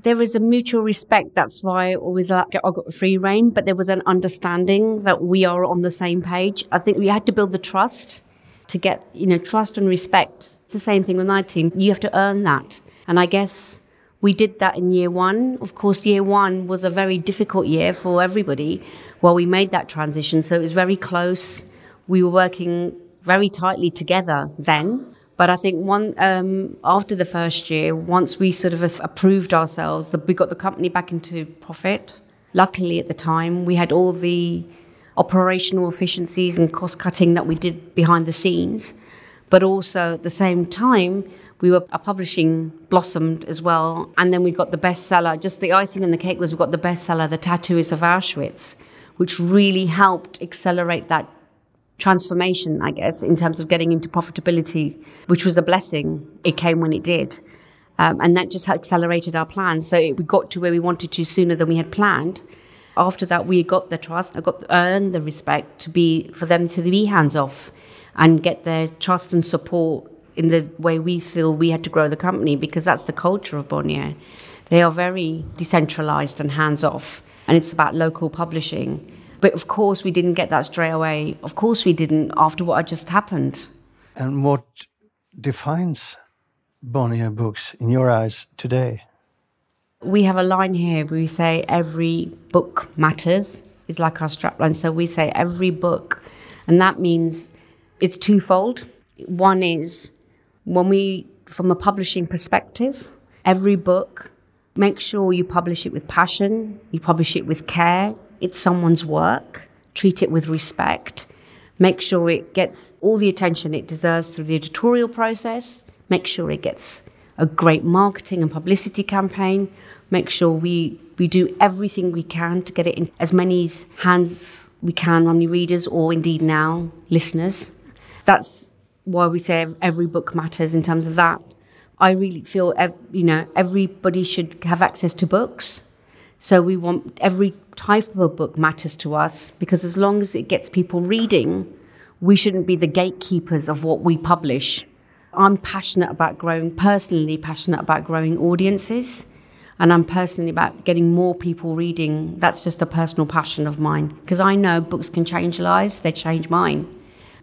there is a mutual respect. That's why I always like I got free reign, but there was an understanding that we are on the same page. I think we had to build the trust to get you know trust and respect. It's the same thing with my team. You have to earn that, and I guess we did that in year one. Of course, year one was a very difficult year for everybody while we made that transition. So it was very close. We were working very tightly together then. But I think one um, after the first year, once we sort of approved ourselves, we got the company back into profit. Luckily, at the time, we had all the operational efficiencies and cost cutting that we did behind the scenes. But also at the same time, we were our publishing blossomed as well, and then we got the bestseller. Just the icing on the cake was we got the bestseller, The Tattooist of Auschwitz, which really helped accelerate that transformation, I guess, in terms of getting into profitability, which was a blessing. It came when it did. Um, and that just accelerated our plans. So we got to where we wanted to sooner than we had planned. After that, we got the trust, I got earned the respect to be for them to be hands off and get their trust and support in the way we feel we had to grow the company because that's the culture of Bonnier. They are very decentralized and hands off, and it's about local publishing. But of course, we didn't get that straight away. Of course, we didn't after what had just happened. And what defines Bonnier Books in your eyes today? We have a line here where we say every book matters, is like our strapline. So we say every book, and that means it's twofold. One is when we, from a publishing perspective, every book, make sure you publish it with passion, you publish it with care. It's someone's work. Treat it with respect. Make sure it gets all the attention it deserves through the editorial process. Make sure it gets a great marketing and publicity campaign. Make sure we, we do everything we can to get it in as many hands we can your readers or indeed now listeners. That's why we say every book matters in terms of that. I really feel, you know, everybody should have access to books. So we want every type of a book matters to us because as long as it gets people reading, we shouldn't be the gatekeepers of what we publish. I'm passionate about growing, personally passionate about growing audiences, and I'm personally about getting more people reading. That's just a personal passion of mine because I know books can change lives, they change mine.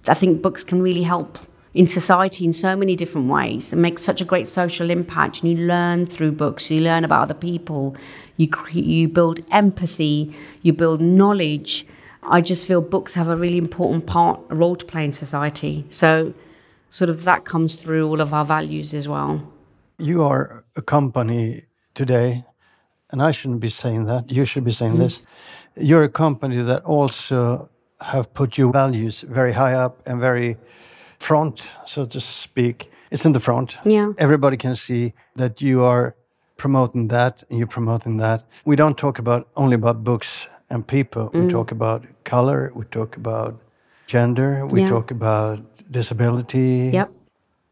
I think books can really help in society in so many different ways and make such a great social impact. And you learn through books, you learn about other people, you, cre- you build empathy, you build knowledge. I just feel books have a really important part, a role to play in society. So, sort of that comes through all of our values as well. You are a company today, and I shouldn't be saying that, you should be saying mm. this. You're a company that also have put your values very high up and very front, so to speak. It's in the front. Yeah. Everybody can see that you are promoting that and you're promoting that. We don't talk about only about books and people. Mm. We talk about color, we talk about gender, we yeah. talk about disability. Yep.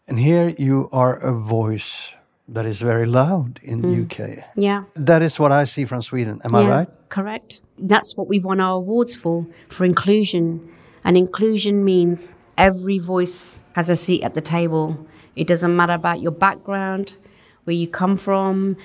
And here you are a voice that is very loud in mm. UK. Yeah. That is what I see from Sweden. Am yeah, I right? Correct. That's what we've won our awards for, for inclusion. And inclusion means every voice has a seat at the table. It doesn't matter about your background, where you come from,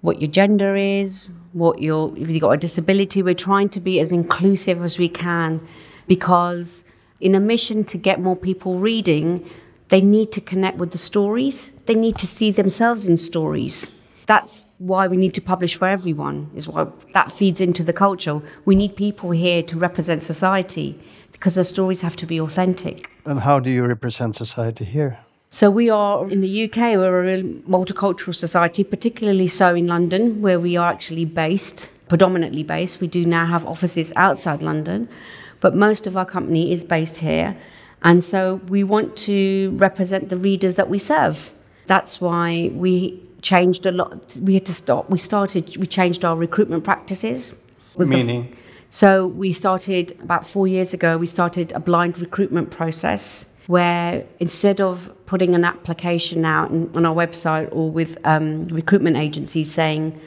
what your gender is, what your if you've got a disability. We're trying to be as inclusive as we can because in a mission to get more people reading, they need to connect with the stories. They need to see themselves in stories. That's why we need to publish for everyone, is why that feeds into the culture. We need people here to represent society because the stories have to be authentic. And how do you represent society here? So we are in the UK, we're a real multicultural society, particularly so in London, where we are actually based, predominantly based. We do now have offices outside London, but most of our company is based here. And so we want to represent the readers that we serve. That's why we changed a lot. We had to stop. We started, we changed our recruitment practices. Was Meaning? The, so we started about four years ago, we started a blind recruitment process where instead of putting an application out on our website or with um, recruitment agencies saying,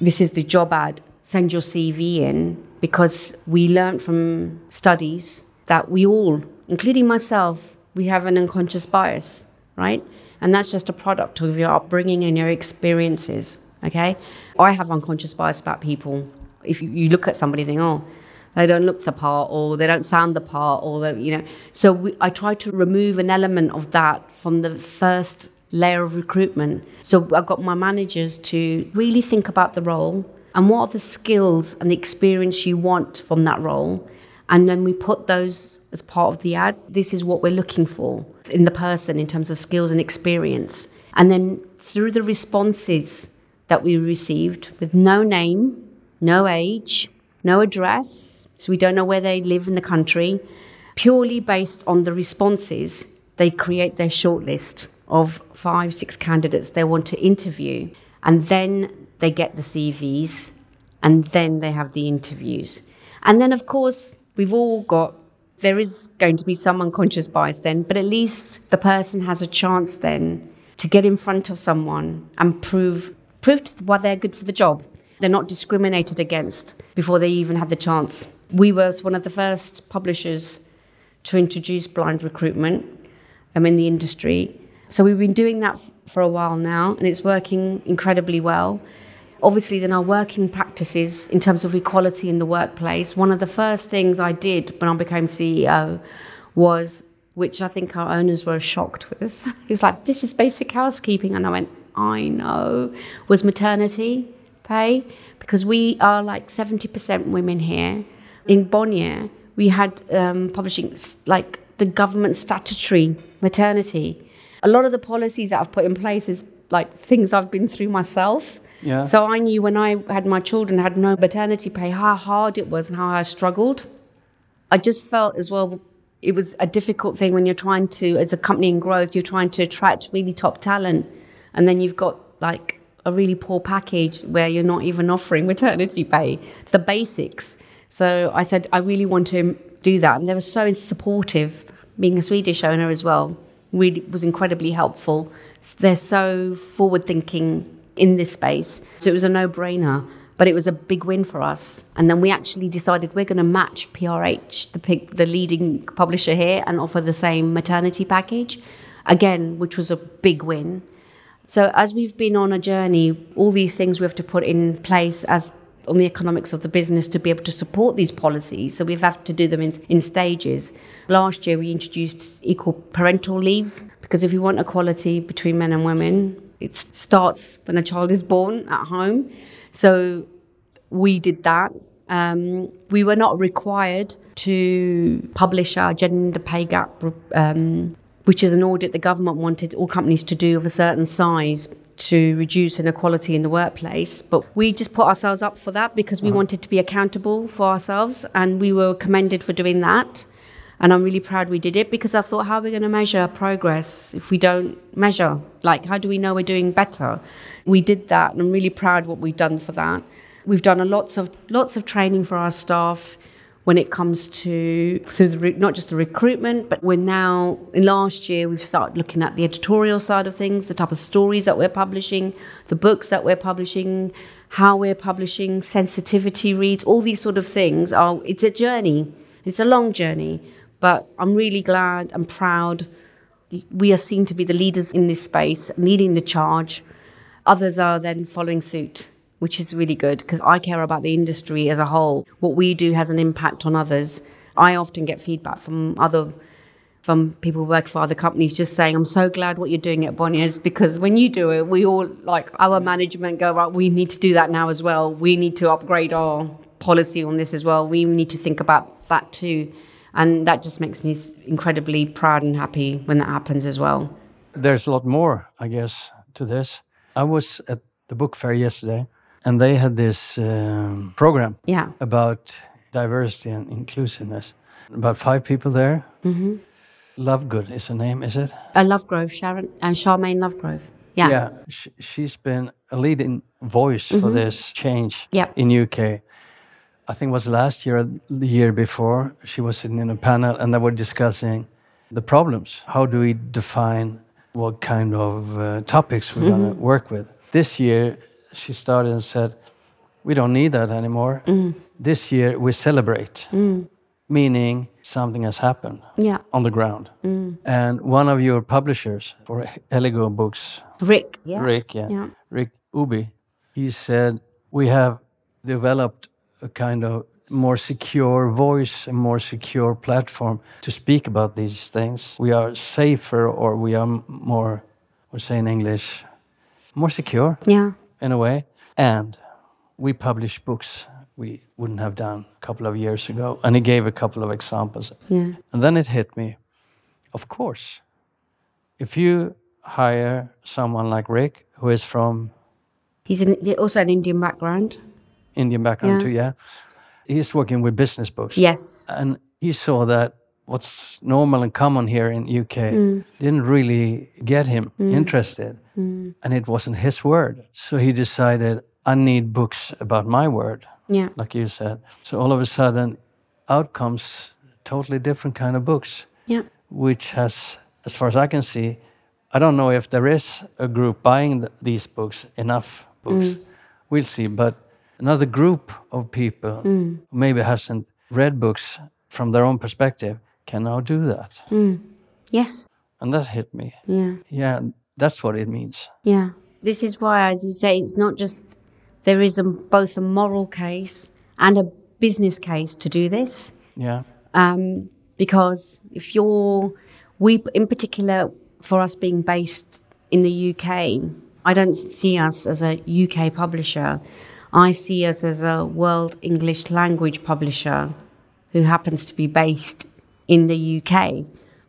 this is the job ad, send your CV in, because we learned from studies that we all, including myself, we have an unconscious bias, right? And that's just a product of your upbringing and your experiences, okay? I have unconscious bias about people. If you look at somebody think, oh, they don't look the part or they don't sound the part or they, you know so we, i try to remove an element of that from the first layer of recruitment so i've got my managers to really think about the role and what are the skills and the experience you want from that role and then we put those as part of the ad this is what we're looking for in the person in terms of skills and experience and then through the responses that we received with no name no age no address so we don't know where they live in the country. Purely based on the responses, they create their shortlist of five, six candidates they want to interview. And then they get the CVs and then they have the interviews. And then, of course, we've all got, there is going to be some unconscious bias then, but at least the person has a chance then to get in front of someone and prove, prove why they're good for the job. They're not discriminated against before they even had the chance we were one of the first publishers to introduce blind recruitment um, in the industry. So we've been doing that f- for a while now, and it's working incredibly well. Obviously, then our working practices in terms of equality in the workplace. One of the first things I did when I became CEO was, which I think our owners were shocked with. He was like, "This is basic housekeeping," and I went, "I know." Was maternity pay because we are like seventy percent women here in Bonnier, we had um, publishing like the government statutory maternity. A lot of the policies that I've put in place is like things I've been through myself. Yeah. So I knew when I had my children, had no maternity pay, how hard it was and how I struggled. I just felt as well it was a difficult thing when you're trying to, as a company in growth, you're trying to attract really top talent, and then you've got like a really poor package where you're not even offering maternity pay, the basics. So I said, I really want to do that. And they were so supportive, being a Swedish owner as well, really was incredibly helpful. They're so forward thinking in this space. So it was a no brainer, but it was a big win for us. And then we actually decided we're going to match PRH, the, the leading publisher here, and offer the same maternity package, again, which was a big win. So as we've been on a journey, all these things we have to put in place as on the economics of the business to be able to support these policies. So we've had to do them in, in stages. Last year, we introduced equal parental leave because if you want equality between men and women, it starts when a child is born at home. So we did that. Um, we were not required to publish our gender pay gap, um, which is an audit the government wanted all companies to do of a certain size to reduce inequality in the workplace. But we just put ourselves up for that because we uh-huh. wanted to be accountable for ourselves and we were commended for doing that. And I'm really proud we did it because I thought, how are we going to measure progress if we don't measure? Like, how do we know we're doing better? We did that, and I'm really proud what we've done for that. We've done a lots of lots of training for our staff when it comes to through the not just the recruitment, but we're now in last year we've started looking at the editorial side of things, the type of stories that we're publishing, the books that we're publishing, how we're publishing, sensitivity reads, all these sort of things. Are it's a journey, it's a long journey, but I'm really glad and proud. We are seen to be the leaders in this space, leading the charge. Others are then following suit which is really good because I care about the industry as a whole. What we do has an impact on others. I often get feedback from other from people who work for other companies just saying, I'm so glad what you're doing at Bonnier's because when you do it, we all like our management go, right, we need to do that now as well. We need to upgrade our policy on this as well. We need to think about that too. And that just makes me incredibly proud and happy when that happens as well. There's a lot more, I guess, to this. I was at the book fair yesterday and they had this um, program yeah. about diversity and inclusiveness. About five people there. Mm-hmm. Lovegood is her name, is it? Uh, Lovegrove, Sharon, and uh, Sharmaine Lovegrove. Yeah. Yeah. She, has been a leading voice mm-hmm. for this change yep. in UK. I think it was last year the year before, she was sitting in a panel and they were discussing the problems. How do we define what kind of uh, topics we're mm-hmm. going to work with? This year, she started and said, We don't need that anymore. Mm. This year, we celebrate. Mm meaning something has happened yeah. on the ground. Mm. And one of your publishers for Heligo books, Rick, yeah. Rick, yeah, yeah. Rik Ubhi, he said we have developed a kind of more secure voice, a more secure platform to speak about these things. We are safer, or we are more, we say in English, more secure. Yeah. In a way, and we publish books we wouldn't have done a couple of years ago. And he gave a couple of examples. Yeah. And then it hit me. Of course, if you hire someone like Rick, who is from. He's an, also an Indian background. Indian background yeah. too, yeah. He's working with business books. Yes. And he saw that what's normal and common here in UK mm. didn't really get him mm. interested. Mm. And it wasn't his word. So he decided, I need books about my word yeah. like you said. So all of a sudden, out comes totally different kind of books. Yeah. Which has, as far as I can see, I don't know if there is a group buying the, these books, enough books. Mm. We'll see. But another group of people mm. who maybe hasn't read books from their own perspective can now do that. Mm. Yes. And that hit me. Yeah. Yeah, that's what it means. Yeah. This is why, as you say, it's not just there is a, both a moral case and a business case to do this. Yeah. Um, because if you're, we in particular, for us being based in the UK, I don't see us as a UK publisher. I see us as a world English language publisher who happens to be based in the UK.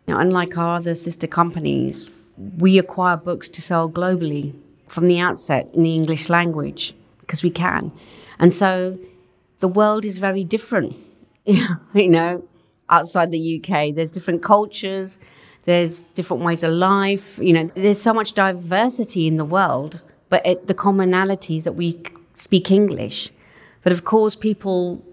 Now, unlike our other sister companies, we acquire books to sell globally from the outset in the English language because we can. And so the world is very different, you know, outside the UK. There's different cultures, there's different ways of life, you know, there's so much diversity in the world, but it, the commonalities that we speak English. But of course, people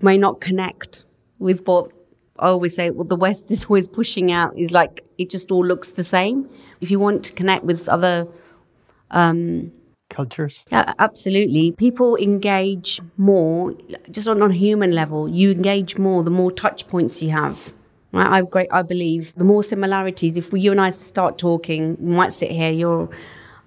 may not connect with what I always say, well, the West is always pushing out, is like it just all looks the same. If you want to connect with other um, cultures? Yeah, absolutely. People engage more, just on a human level. You engage more the more touch points you have. Right? I great. I believe the more similarities. If we, you and I start talking, we might sit here. You're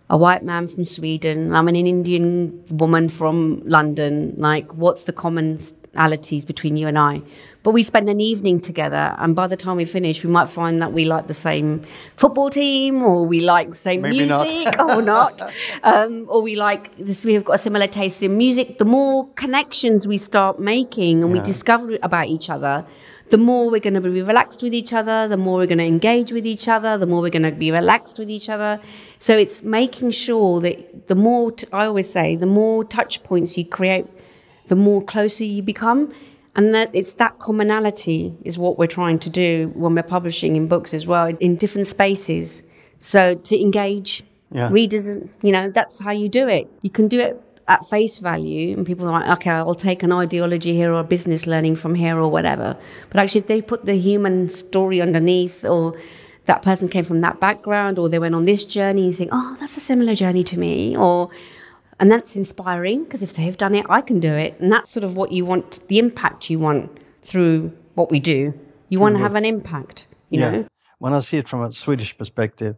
a white man from Sweden. I'm an Indian woman from London. Like, what's the commonalities between you and I? But we spend an evening together, and by the time we finish, we might find that we like the same football team, or we like the same Maybe music, not. or not, um, or we like this. We've got a similar taste in music. The more connections we start making, and yeah. we discover about each other, the more we're going to be relaxed with each other, the more we're going to engage with each other, the more we're going to be relaxed with each other. So it's making sure that the more, t- I always say, the more touch points you create, the more closer you become. And that it's that commonality is what we're trying to do when we're publishing in books as well, in different spaces. So to engage yeah. readers, you know, that's how you do it. You can do it at face value and people are like okay i'll take an ideology here or a business learning from here or whatever. But actually if they put the human story underneath or that person came from that background or they went on this journey you think oh that's a similar journey to me or and that's inspiring because if they've done it i can do it. And that's sort of what you want the impact you want through what we do. You want to mm-hmm. have an impact you yeah. know? When i see it from a swedish perspective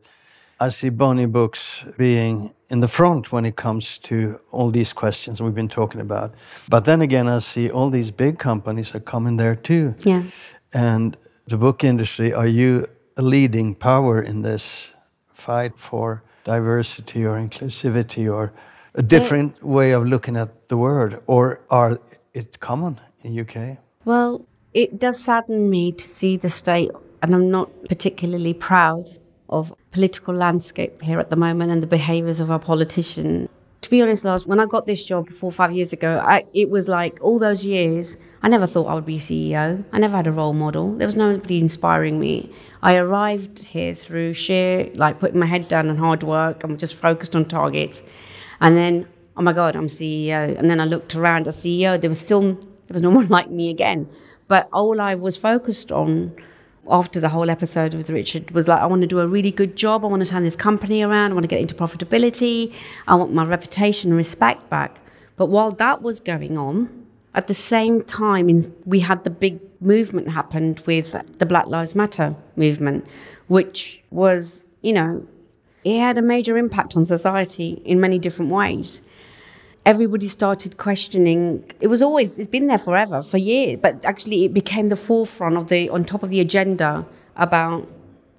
I see Bonnier Books being in the front when it comes to all these questions we've been talking about. But then again, I see all these big companies are coming there too. Yeah. And the book industry, are you a leading power in this fight for diversity or inclusivity or a different way of looking at the word? Or are it common in UK? Well, it does sadden me to see the state, and I'm not particularly proud of political landscape here at the moment and the behaviours of our politician. To be honest, Lars, when I got this job four or five years ago, I, it was like all those years, I never thought I would be CEO. I never had a role model. There was nobody inspiring me. I arrived here through sheer, like, putting my head down and hard work. I'm just focused on targets. And then, oh my God, I'm CEO. And then I looked around as CEO. There was still, there was no one like me again. But all I was focused on after the whole episode with Richard was like, I want to do a really good job. I want to turn this company around. I want to get into profitability. I want my reputation and respect back. But while that was going on, at the same time, we had the big movement happened with the Black Lives Matter movement, which was, you know, it had a major impact on society in many different ways everybody started questioning. It was always it's been there forever for years but actually it became the forefront of the on top of the agenda about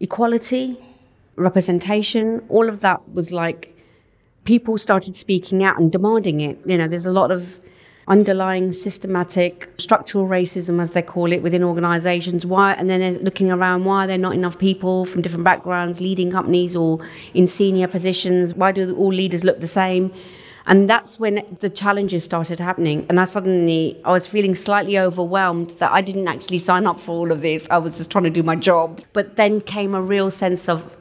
equality representation. All of that was like people started speaking out and demanding it. You know there's a lot of underlying systematic structural racism as they call it within organizations. Why and then they're looking around why are there not enough people from different backgrounds leading companies or in senior positions? Why do all leaders look the same and that's when the challenges started happening. And I suddenly, I was feeling slightly overwhelmed that I didn't actually sign up for all of this. I was just trying to do my job. But then came a real sense of,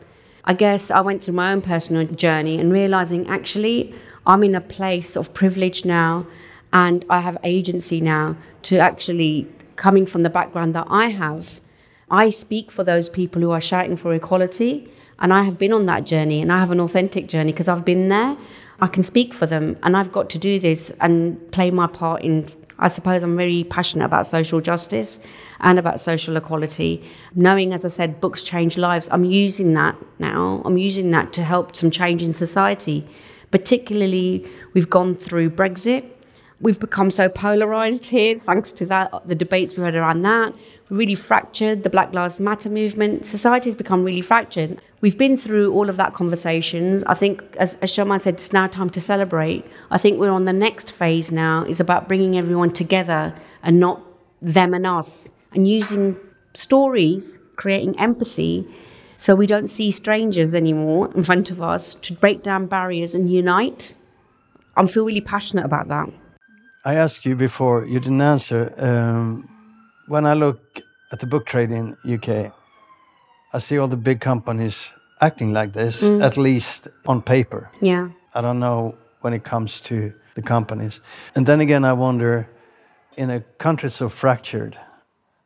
I guess I went through my own personal journey and realizing actually I'm in a place of privilege now and I have agency now to actually, coming from the background that I have, I speak for those people who are shouting for equality. And I have been on that journey and I have an authentic journey because I've been there. I can speak for them, and I've got to do this and play my part in. I suppose I'm very passionate about social justice and about social equality. Knowing, as I said, books change lives, I'm using that now. I'm using that to help some change in society. Particularly, we've gone through Brexit. We've become so polarized here, thanks to that, the debates we had around that. We really fractured the Black Lives Matter movement. Society has become really fractured we've been through all of that conversations. I think, as, as said, it's now time to celebrate. I think we're on the next phase now. is about bringing everyone together and not them and us, and using stories, creating empathy, so we don't see strangers anymore in front of us to break down barriers and unite. I feel really passionate about that. I asked you before, you didn't answer. Um, when I look at the book trade in UK, I see all the big companies acting like this, mm. at least on paper. Yeah. I don't know when it comes to the companies. And then again, I wonder in a country so fractured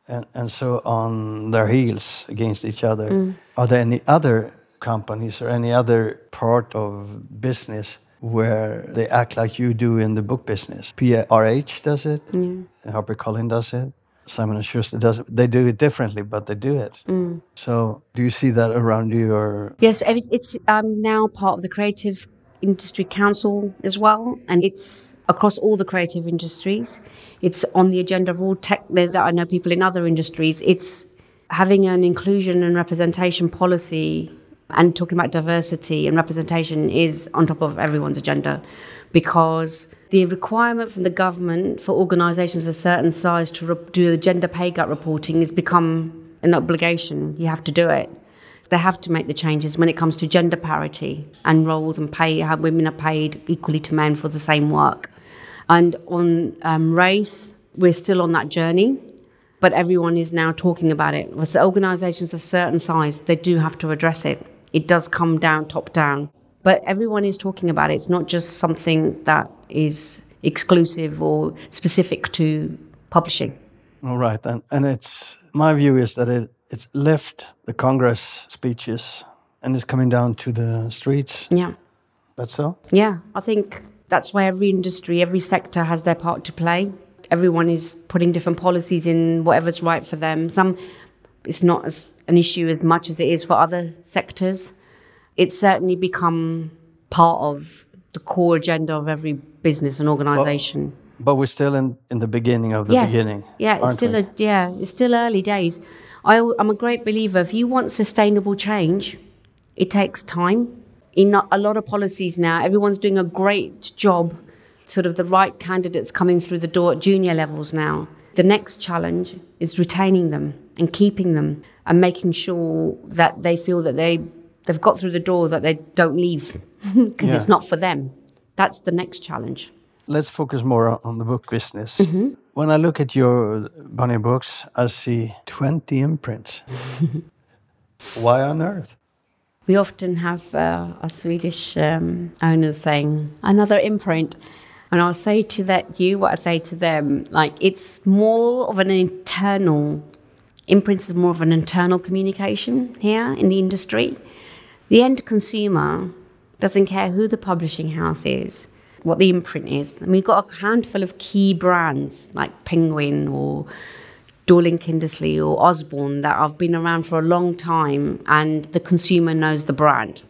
and, and so on their heels against each other, mm. are there any other companies or any other part of business where they act like you do in the book business? PRH does it, mm. HarperCollins does it. Simon and Schuster does it. They do it differently, but they do it. Mm. So, do you see that around you, or yes, it's I'm now part of the Creative Industry Council as well, and it's across all the creative industries. It's on the agenda of all tech. There's that I know people in other industries. It's having an inclusion and representation policy and talking about diversity and representation is on top of everyone's agenda because the requirement from the government for organisations of a certain size to re- do the gender pay gap reporting has become an obligation. You have to do it. They have to make the changes when it comes to gender parity and roles and pay, how women are paid equally to men for the same work. And on um, race, we're still on that journey, but everyone is now talking about it. For organisations of certain size, they do have to address it. It does come down, top down. But everyone is talking about it. It's not just something that is exclusive or specific to publishing. All right, and and it's my view is that it it's left the Congress speeches and it's coming down to the streets. Yeah, that's so. Yeah, I think that's why every industry, every sector has their part to play. Everyone is putting different policies in whatever's right for them. Some it's not as an issue as much as it is for other sectors. It's certainly become part of the core agenda of every business and organization. But we're still in, in the beginning of the yes. beginning. Yeah, it's still we? a, yeah, it's still early days. I, am a great believer. If you want sustainable change, it takes time. In a lot of policies now, everyone's doing a great job. Sort of the right candidates coming through the door at junior levels now. The next challenge is retaining them and keeping them and making sure that they feel that they they've got through the door that they don't leave because it's not for them. That's the next challenge. Let's focus more on- the book business. Mm-hmm. When I look at your Bonnier books, I see 20 imprints. Why on earth? We often have uh, our Swedish um, owners saying another imprint, and I'll say to that you what I say to them. Like it's more of an internal imprint is more of an internal communication here in the industry. The end consumer doesn't care who the publishing house is, what the imprint is. And we've got a handful of key brands like Penguin or Dorling Kindersley or Usborne that have been around for a long time and the consumer knows the brand.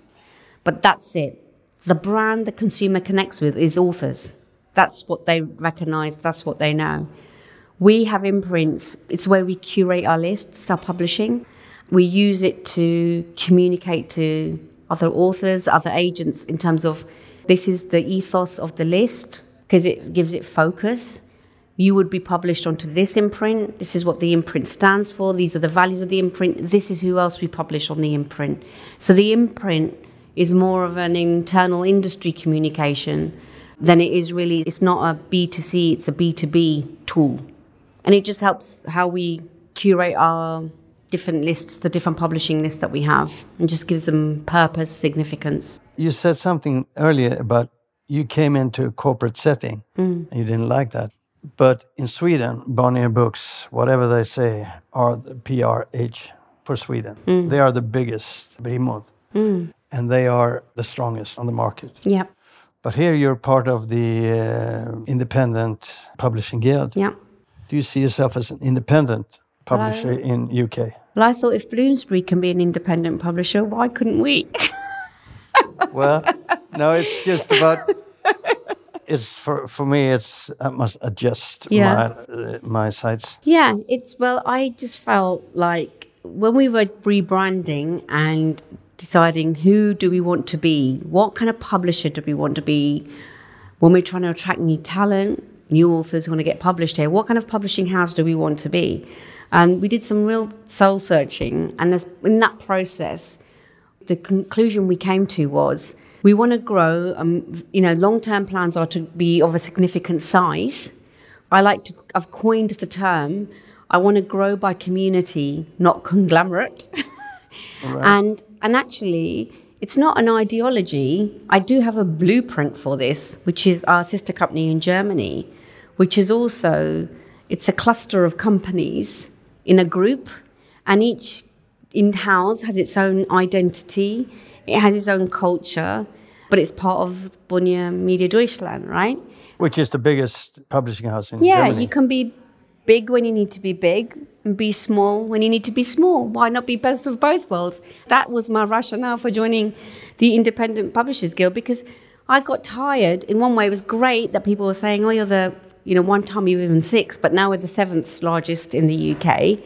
But that's it. The brand the consumer connects with is authors. That's what they recognize, that's what they know. We have imprints, it's where we curate our lists, our publishing. We use it to communicate to other authors, other agents in terms of this is the ethos of the list because it gives it focus you would be published onto this imprint. This is what the imprint stands for. These are the values of the imprint. This is who else we publish on the imprint. So the imprint is more of an internal industry communication than it is really. It's not a B2C, it's a B2B tool. And it just helps how we curate our different lists, the different publishing lists that we have, and just gives them purpose, significance. You said something earlier about you came into a corporate setting Mm. and you didn't like that. But in Sweden, Bonnier Books, whatever they say, are the PRH for Sweden. Mm. They are the biggest behemoth and they are the strongest on the market. Yeah, But here you're part of the uh, independent publishing guild. yeah. Do you see yourself as an independent publisher in UK? Well, I thought if Bloomsbury can be an independent publisher, why couldn't we? Well, no, it's just about. It's for for me. It's I must adjust Yeah. my uh, my sights. Yeah, it's well, I just felt like when we were rebranding and deciding who do we want to be, what kind of publisher do we want to be, when we're trying to attract new talent, new authors who want to get published here, what kind of publishing house do we want to be? And we did some real soul searching, and as, in that process, the conclusion we came to was we want to grow. Um, you know, long-term plans are to be of a significant size. I like to. I've coined the term. I want to grow by community, not conglomerate. And and actually, it's not an ideology. I do have a blueprint for this, which is our sister company in Germany, which is also it's a cluster of companies in a group, and each in-house has its own identity. It has its own culture, but it's part of Bonnier Media Deutschland, right? Which is the biggest publishing house in Yeah, Germany? Yeah, you can be big when you need to be big and be small when you need to be small. Why not be best of both worlds? That was my rationale for joining the Independent Publishers Guild because I got tired. In one way, it was great that people were saying, oh, you're the, you know, one time you were even six, but now we're the seventh largest in the UK.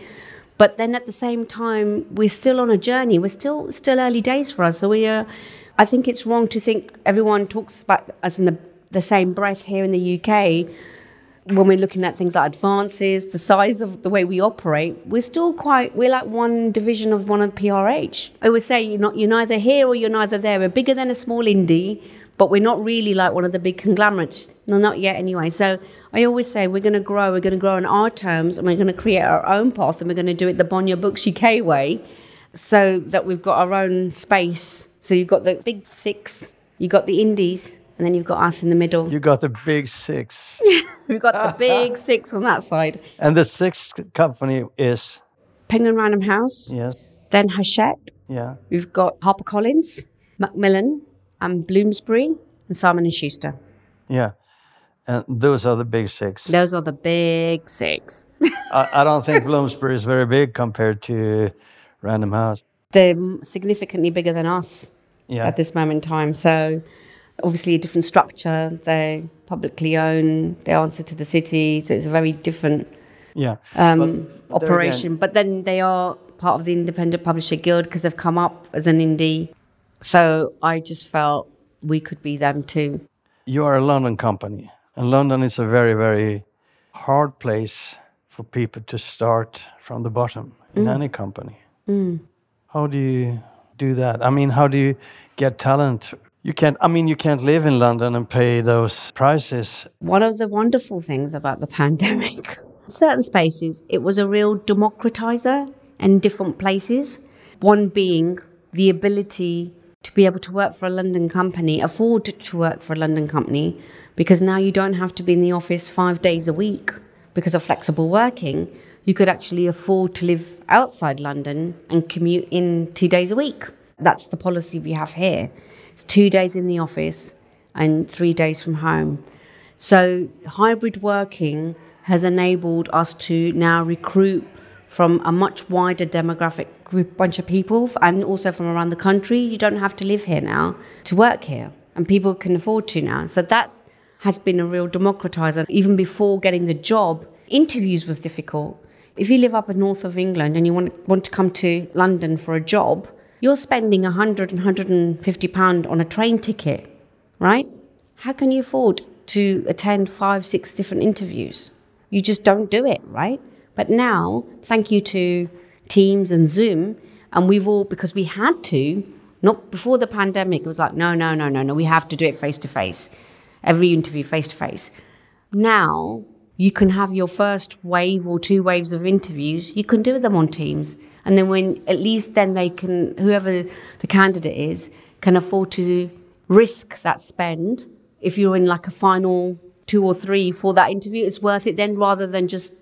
But then at the same time, we're still on a journey. We're still still early days for us. So we are. I think it's wrong to think everyone talks about us in the the same breath here in the UK when we're looking at things like advances, the size of the way we operate, we're still quite, we're like one division of one of the PRH. I always say you're, not, you're neither here or you're neither there. We're bigger than a small indie, but we're not really like one of the big conglomerates. No, not yet anyway. So I always say we're going to grow, we're going to grow on our terms, and we're going to create our own path, and we're going to do it the Bonnier Books UK way so that we've got our own space. So you've got the big six, you've got the indies, and then you've got us in the middle. You got the big six. We've got the big six on that side. and the sixth company is, Penguin Random House, yes, then Hachette. yeah. We've got HarperCollins, Macmillan, and Bloomsbury, and Simon and Schuster. Yeah. And those are the big six. Those are the big six. I, I don't think Bloomsbury is very big compared to Random House. They're significantly bigger than us. Yeah. at this moment in time. So obviously a different structure. They're publicly owned. They answer to the city. So it's a very different Yeah. um, But operation. But then they are part of the Independent Publisher Guild because they've come up as an indie. So I just felt we could be them too. You are a London company, and London is a very, very hard place for people to start from the bottom in mm. any company. Mm. How do you do that? I mean, how do you get talent? You can't. I mean, you can't live in London and pay those prices. One of the wonderful things about the pandemic, certain spaces, it was a real democratizer in different places. One being the ability to be able to work for a London company, afford to work for a London company, because now you don't have to be in the office five days a week because of flexible working. You could actually afford to live outside London and commute in two days a week. That's the policy we have here. It's two days in the office and three days from home. So hybrid working has enabled us to now recruit from a much wider demographic group, bunch of people, and also from around the country. You don't have to live here now to work here, and people can afford to now. So that has been a real democratizer. Even before getting the job, interviews was difficult. If you live up north of England and you want, want to come to London for a job, you're spending 100 and 150 pound on a train ticket, right? How can you afford to attend five, six different interviews? You just don't do it, right? But now, thank you to Teams and Zoom, and we've all, because we had to, not before the pandemic, it was like, no, no, no, no, no, we have to do it face to face. Every interview face to face. Now, you can have your first wave or two waves of interviews, you can do them on Teams. And then when, at least then they can, whoever the candidate is, can afford to risk that spend. If you're in like a final two or three for that interview, it's worth it then rather than just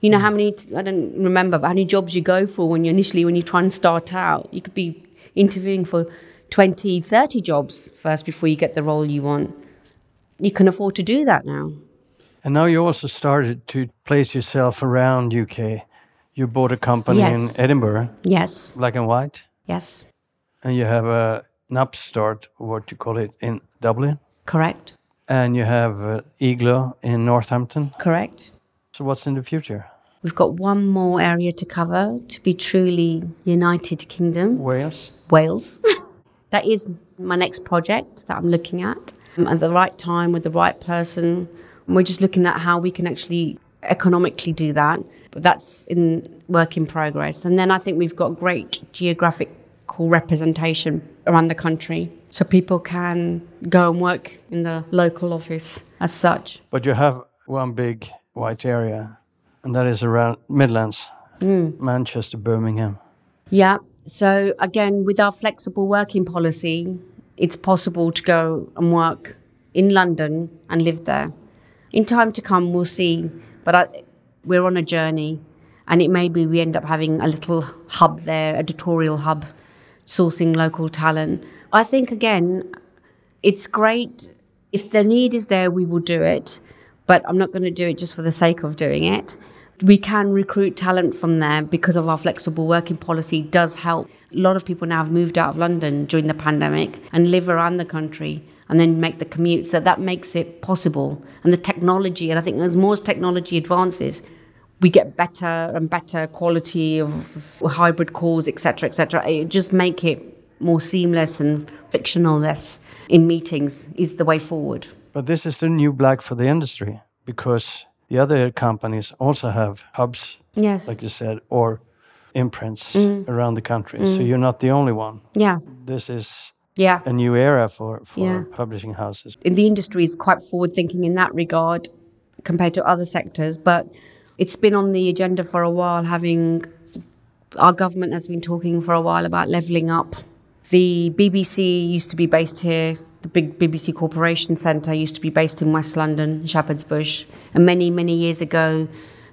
you know how many I don't remember, but how many jobs you go for when you initially when you try and start out. You could be interviewing for 20, 30 jobs first before you get the role you want. You can afford to do that now. And now you also started to place yourself around UK. You bought a company Yes. in Edinburgh, Yes. black and white, Yes. and you have a, an upstart, what you call it, in Dublin, Correct. and you have uh, Igloo in Northampton. Correct. So what's in the future? We've got one more area to cover to be truly United Kingdom. Wales? Wales. that is my next project that I'm looking at Um, at the right time with the right person. And we're just looking at how we can actually economically do that. But that's in work in progress. And then I think we've got great geographical representation around the country so people can go and work in the local office as such. But you have one big white area, and that is around Midlands, hmm. Manchester, Birmingham. Yeah. So again, with our flexible working policy, it's possible to go and work in London and live there. In time to come, we'll see. But I, we're on a journey, and it may be we end up having a little hub there, a editorial hub, sourcing local talent. I think again, it's great if the need is there, we will do it. But I'm not going to do it just for the sake of doing it. We can recruit talent from there because of our flexible working policy does help. A lot of people now have moved out of London during the pandemic and live around the country and then make the commute. So that makes it possible. And the technology, and I think as more technology advances, we get better and better quality of hybrid calls, etc., etc. It just make it more seamless and fictionalless in meetings is the way forward. But this is the new black for the industry because the other companies also have hubs, Yes. like you said, or imprints mm. around the country. So mm. you're not the only one. yeah. This is Yeah. a new era for, for Yeah. publishing houses. the industry is quite forward thinking in that regard compared to other sectors, but it's been on the agenda for a while. Having our government has been talking for a while about levelling up. The BBC used to be based here. The big BBC Corporation Centre used to be based in West London, Shepherd's Bush, and many many years ago,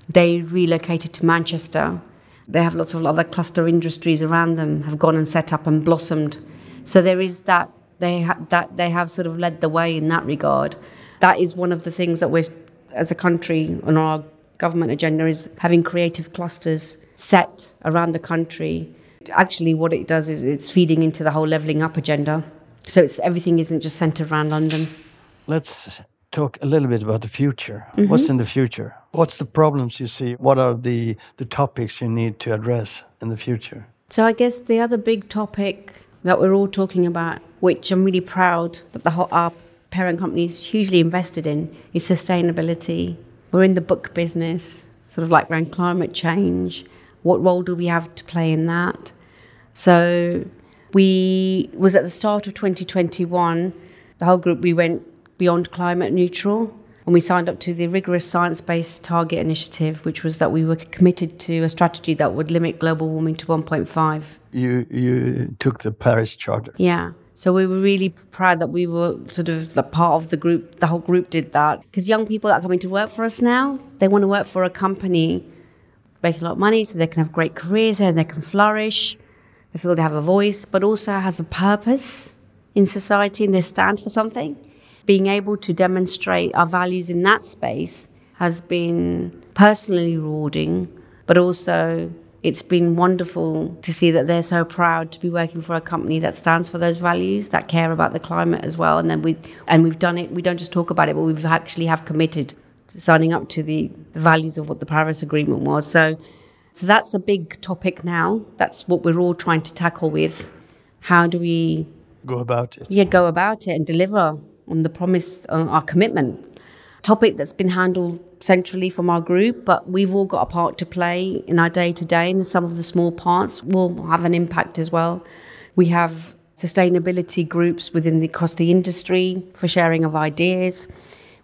they relocated to Manchester. They have lots of other cluster industries around them, have gone and set up and blossomed. So there is that they ha- that they have sort of led the way in that regard. That is one of the things that we're as a country on our government agenda is having creative clusters set around the country actually what it does is it's feeding into the whole levelling up agenda. So it's everything isn't just centered around London. Let's talk a little bit about the future. Mm-hmm. What's in the future? What's the problems you see? What are the, the topics you need to address in the future? So I guess the other big topic that we're all talking about, which I'm really proud that the whole, our parent company is hugely invested in, is sustainability. We're in the book business, sort of like around climate change. What role do we have to play in that? So we was at the start of 2021. The whole group we went beyond climate neutral, and we signed up to the rigorous science-based target initiative, which was that we were committed to a strategy that would limit global warming to 1.5. You you took the Paris Charter. Yeah. So we were really proud that we were sort of a part of the group. The whole group did that because young people that are coming to work for us now, they want to work for a company, make a lot of money, so they can have great careers and they can flourish. They feel they have a voice, but also has a purpose in society and they stand for something. Being able to demonstrate our values in that space has been personally rewarding, but also it's been wonderful to see that they're so proud to be working for a company that stands for those values, that care about the climate as well. And then we and we've done it. We don't just talk about it, but we've actually have committed to signing up to the, the values of what the Paris Agreement was. So, so that's a big topic now. That's what we're all trying to tackle with. How do we Go about it. yeah, go about it and deliver on the promise, on our commitment. Topic that's been handled centrally from our group, but we've all got a part to play in our day to day, and some of the small parts will have an impact as well. We have sustainability groups within the across the industry for sharing of ideas.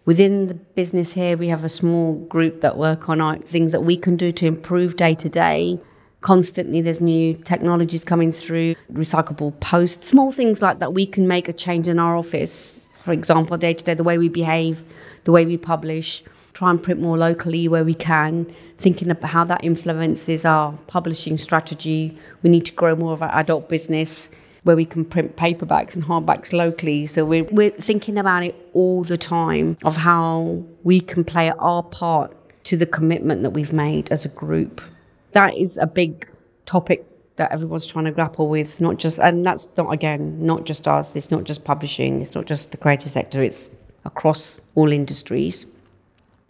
Within the business here, we have a small group that work on our, things that we can do to improve day to day. Constantly, there's new technologies coming through, recyclable posts, small things like that. We can make a change in our office. For example, day to day, the way we behave, the way we publish, try and print more locally where we can, thinking about how that influences our publishing strategy. We need to grow more of our adult business where we can print paperbacks and hardbacks locally. So we're, we're thinking about it all the time of how we can play our part to the commitment that we've made as a group. That is a big topic that everyone's trying to grapple with, not just, and that's not, again, not just us, it's not just publishing, it's not just the creative sector, it's across all industries.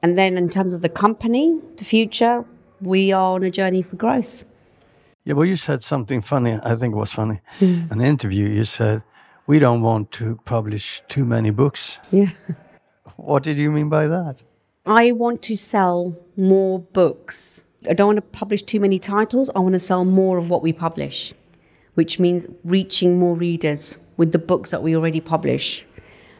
And then in terms of the company, the future, we are on a journey for growth. Yeah, well, you said something funny. I think it was funny. Hmm. An interview. You said we don't want to publish too many books. Yeah. What did you mean by that? I want to sell more books. I don't want to publish too many titles. I want to sell more of what we publish, which means reaching more readers with the books that we already publish.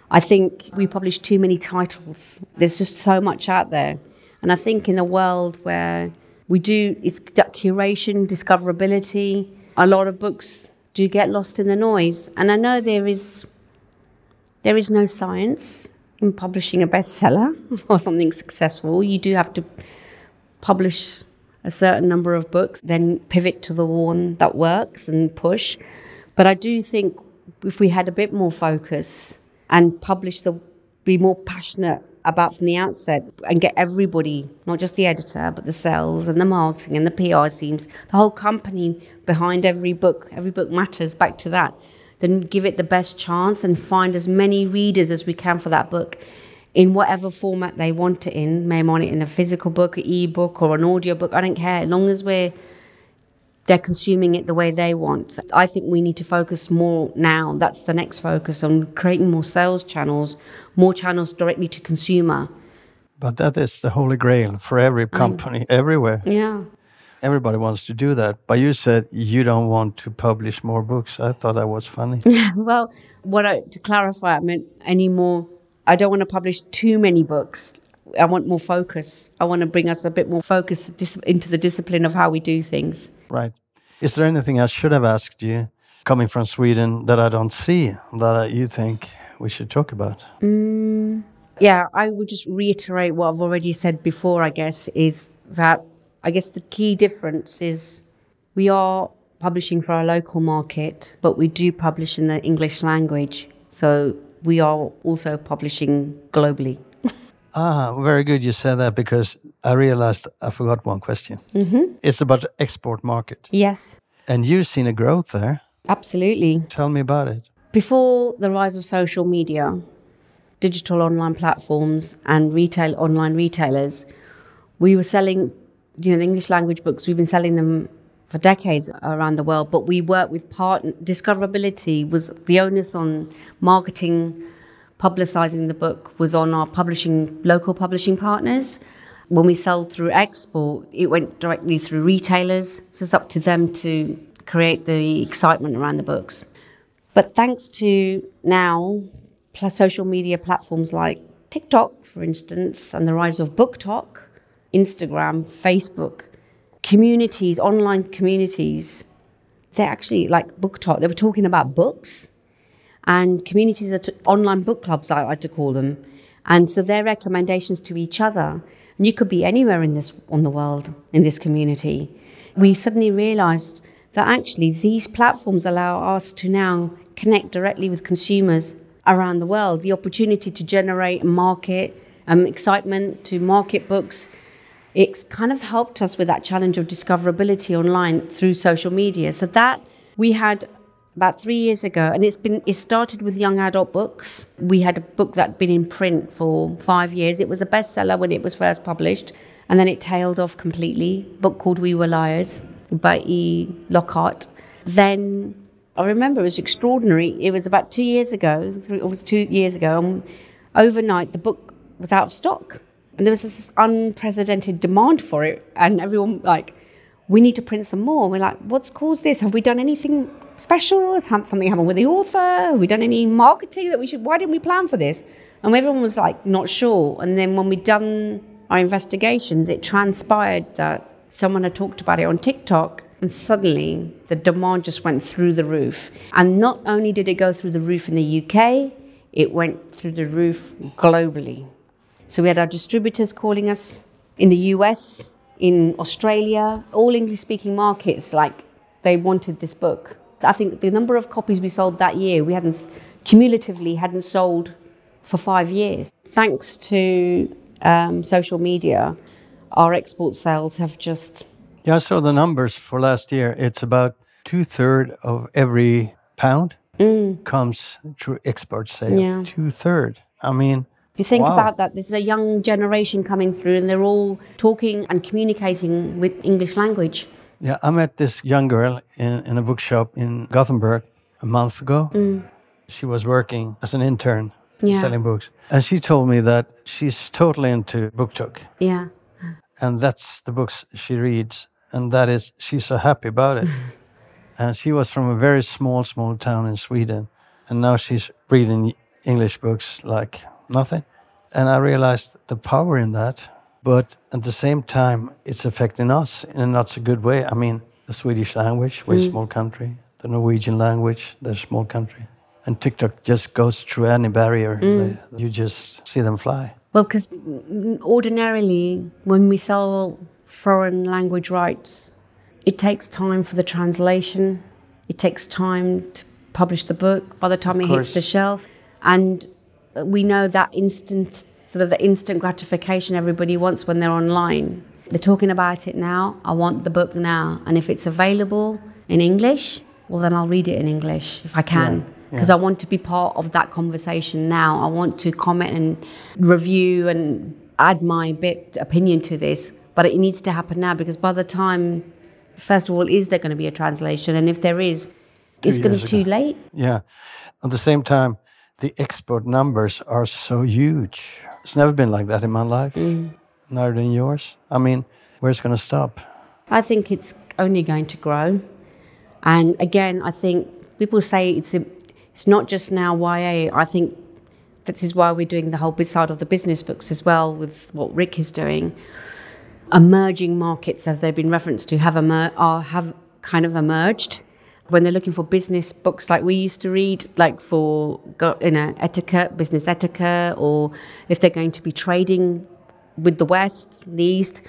I think we publish too many titles. There's just so much out there. And I think in a world where we do, it's that curation, discoverability, a lot of books do get lost in the noise. And I know there is, there is no science in publishing a bestseller or something successful. You do have to publish a certain number of books, then pivot to the one that works and push. But I do think if we had a bit more focus and publish the, be more passionate about from the outset and get everybody, not just the editor, but the sales and the marketing and the PR teams, the whole company behind every book, every book matters, back to that. Then give it the best chance and find as many readers as we can for that book in whatever format they want it in. May want it in a physical book, e-book, or an audio book. I don't care. As long as we're they're consuming it the way they want. I think we need to focus more now. That's the next focus on creating more sales channels, more channels directly to consumer. But that is the holy grail for every mm. company, everywhere. Yeah. Everybody wants to do that. But you said you don't want to publish more books. I thought that was funny. Well, what I, to clarify, I meant any more. I don't want to publish too many books. I want more focus. I want to bring us a bit more focus into the discipline of how we do things. right. Is there anything I should have asked you coming from Sweden that I don't see that uh, you think we should talk about? Yeah, I would just reiterate what I've already said before, I guess, is that I guess the key difference is we are publishing for our local market, but we do publish in the English language. So we are also publishing globally. Ah, very good. You said that because I realized I forgot one question. Mm-hmm. It's about export market. Yes. And you've seen a growth there. Absolutely. Tell me about it. Before the rise of social media, digital online platforms, and retail online retailers, we were selling, you know, the English language books. We've been selling them for decades around the world, but we work with partner. Discoverability was the onus on marketing, publicizing the book was on our publishing local publishing partners. When we sold through export, it went directly through retailers. So it's up to them to create the excitement around the books. But thanks to now social media platforms like TikTok, for instance, and the rise of BookTok, Instagram, Facebook, communities, online communities, they're actually like BookTok. They were talking about books and communities, are t- online book clubs, I like to call them. And so their recommendations to each other. And you could be anywhere in this on the world in this community. We suddenly realized that actually these platforms allow us to now connect directly with consumers around the world. The opportunity to generate market um, excitement, to market books. It's kind of helped us with that challenge of discoverability online through social media. So that we had about three years ago, and it's been it started with young adult books. We had a book that had been in print for five years. It was a bestseller when it was first published, and then it tailed off completely. A book called We Were Liars by E. Lockhart. Then I remember it was extraordinary. It was about two years ago. It was two years ago. And overnight, the book was out of stock, and there was this unprecedented demand for it, and everyone like we need to print some more. We're like, what's caused this? Have we done anything special? Has something happened with the author? Have we done any marketing that we should? Why didn't we plan for this? And everyone was like, not sure. And then when we'd done our investigations, it transpired that someone had talked about it on TikTok. And suddenly the demand just went through the roof. And not only did it go through the roof in the UK, it went through the roof globally. So we had our distributors calling us in the US, in Australia, all English speaking markets, like they wanted this book. I think the number of copies we sold that year, we hadn't cumulatively hadn't sold for five years. Thanks to um, social media, our export sales have just. Yeah, so the numbers for last year. It's about two third of every pound comes through export sale. Yeah. Two third. I mean, If you think Wow. about that, there's a young generation coming through and they're all talking and communicating with English language. Yeah, I met this young girl in, in a bookshop in Gothenburg a month ago. Mm. She was working as an intern Yeah. selling books. And she told me that she's totally into BookTok. Yeah. And that's the books she reads. And that is, she's so happy about it. and she was from a very small, small town in Sweden. And now she's reading English books like nothing. And I realized the power in that. But at the same time, it's affecting us in a not so good way. I mean, the Swedish language, we're a mm. small country, the Norwegian language, they're a small country. And TikTok just goes through any barrier. Mm. They- you just see them fly. Well, because ordinarily, when we sell foreign language rights, it takes time for the translation, it takes time to publish the book by the time it hits the shelf. And we know that instant, sort of the instant gratification everybody wants when they're online. They're talking about it now. I want the book now. And if it's available in English, well, then I'll read it in English if I can. Because I want to be part of that conversation now. I want to comment and review and add my bit opinion to this. But it needs to happen now because by the time, first of all, is there going to be a translation? And if there is, it's going to be too late. Yeah. At the same time, the export numbers are so huge. It's never been like that in my life, mm. neither in yours. I mean, where's it going to stop? I think it's only going to grow. And again, I think people say it's a, it's not just now YA. I think this is why we're doing the whole side of the business books as well with what Rik is doing. Emerging markets, as they've been referenced to, have emer- are have kind of emerged when they're looking for business books like we used to read, like for you know etiquette, business etiquette, or if they're going to be trading with the West, the East,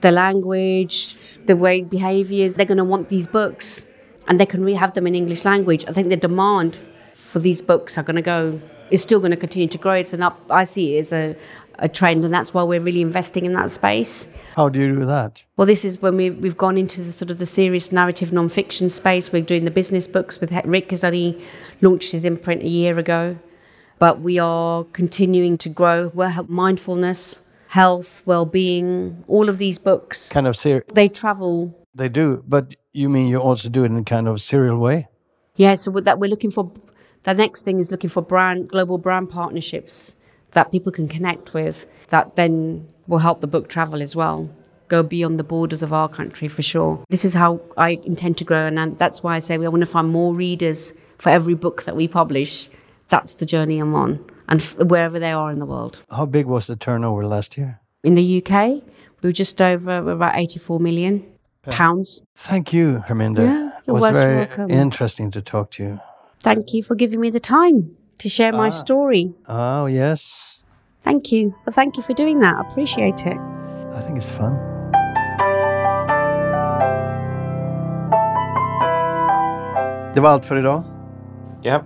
the language, the way behaviors, they're going to want these books and they can re have them in English language. I think the demand for these books are going to go, is still going to continue to grow. It's an up, I see it as a, a trend, and that's why we're really investing in that space. How do you do that? Well, this is when we, we've gone into the sort of the serious narrative non-fiction space. We're doing the business books with Rik has only launched his imprint a year ago, but we are continuing to grow. We're mindfulness, health, well-being, all of these books. Kind of ser- They travel. They do, but you mean you also do it in a kind of serial way? Yeah, so that we're looking for. The next thing is looking for brand global brand partnerships that people can connect with. That then will help the book travel as well. Go beyond the borders of our country for sure. This is how I intend to grow, and that's why I say we want to find more readers for every book that we publish. That's the journey I'm on, and f- wherever they are in the world. How big was the turnover last year? In the UK, we were just over we're about 84 million pounds. Thank you, Perminder. Yeah, it was very welcome. interesting to talk to you. Thank you for giving me the time to share my ah. story. Oh, yes. Thank you. Well, thank you for doing that. I appreciate it. I think it's fun. Det var allt för idag. Ja,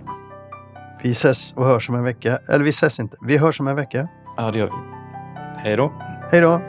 Vi ses och hörs om en vecka. Eller vi ses inte. Vi hörs om en vecka. ja det gör vi. Hej då. Hej då!